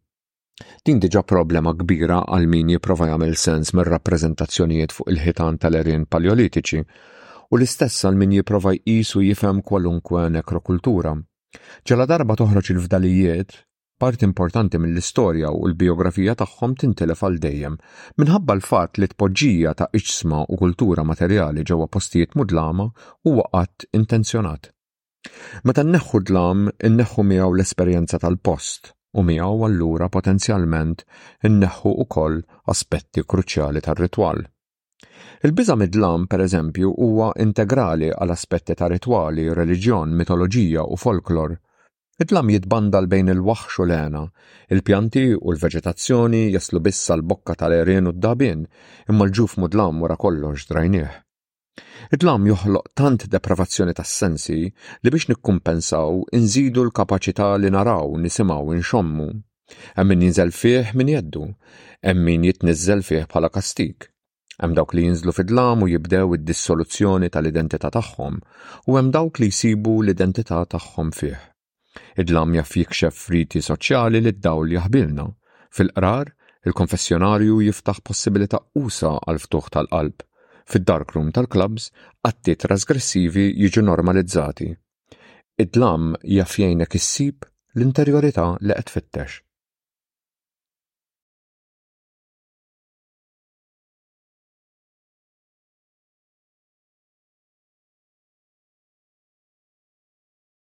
Din diġà problema kbira għal min jipprova jagħmel sens mir-rappreżentazzjonijiet fuq il-ħitan tal-għerien Paleolitiċi u l-istess għal min jipprova jqis u jifhem kwalunkwe nekrokultura. Ġala darba toħroġ il-fdalijiet, parti importanti mill-istorja u l-bijografija tagħhom tintilef għal dejjem minħabba l-fatt li tpoġġija ta' iġsma u kultura materjali ġewwa postijiet mudlama huwa att intenzjonat. Meta nneħħu d-dlam, inneħħu miegħu l-esperjenza tal-post u miegħu allura potenzjalment inneħħu wkoll aspetti kruċjali tar-ritwal. Il-biża' mid-dlam, pereżempju, huwa integrali għal aspetti ta' ritwali, reliġjon, mitoloġija u folklor. Id-dlam jitbandal bejn il-waħx u l-hena. Il-pjanti u l-veġetazzjoni jaslu biss għall-bokka tal-għerien u d-dagħbien, imma l-ġuf mhu dlam wara kollox drajnieh. Id-dlam joħloq tant depravazzjoni tas-sensi li biex nikkumpensaw inżidu l-kapaċità li naraw, nisimgħu, inxommu. Hemm min jinżel fih minn jeddu, hemm min jitniżżel fih bħala kastig. Hemm dawk li jinżlu fid-dlam u jibdew id-dissoluzzjoni tal-identità tagħhom, u hemm dawk li jsibu l-identità tagħhom fih. Id-dlam jaf jikxef riti soċjali li d-dawl jaħbilna. Fil-qrar, il-konfessjonarju jiftaħ possibilità usa' għall-ftuħ tal-qalb. Fid-darkroom tal-klabbs, atti trasgressivi jiġu normalizzati. Id-dlam jaf jgħinek issib l-interjorità li qed tfittex.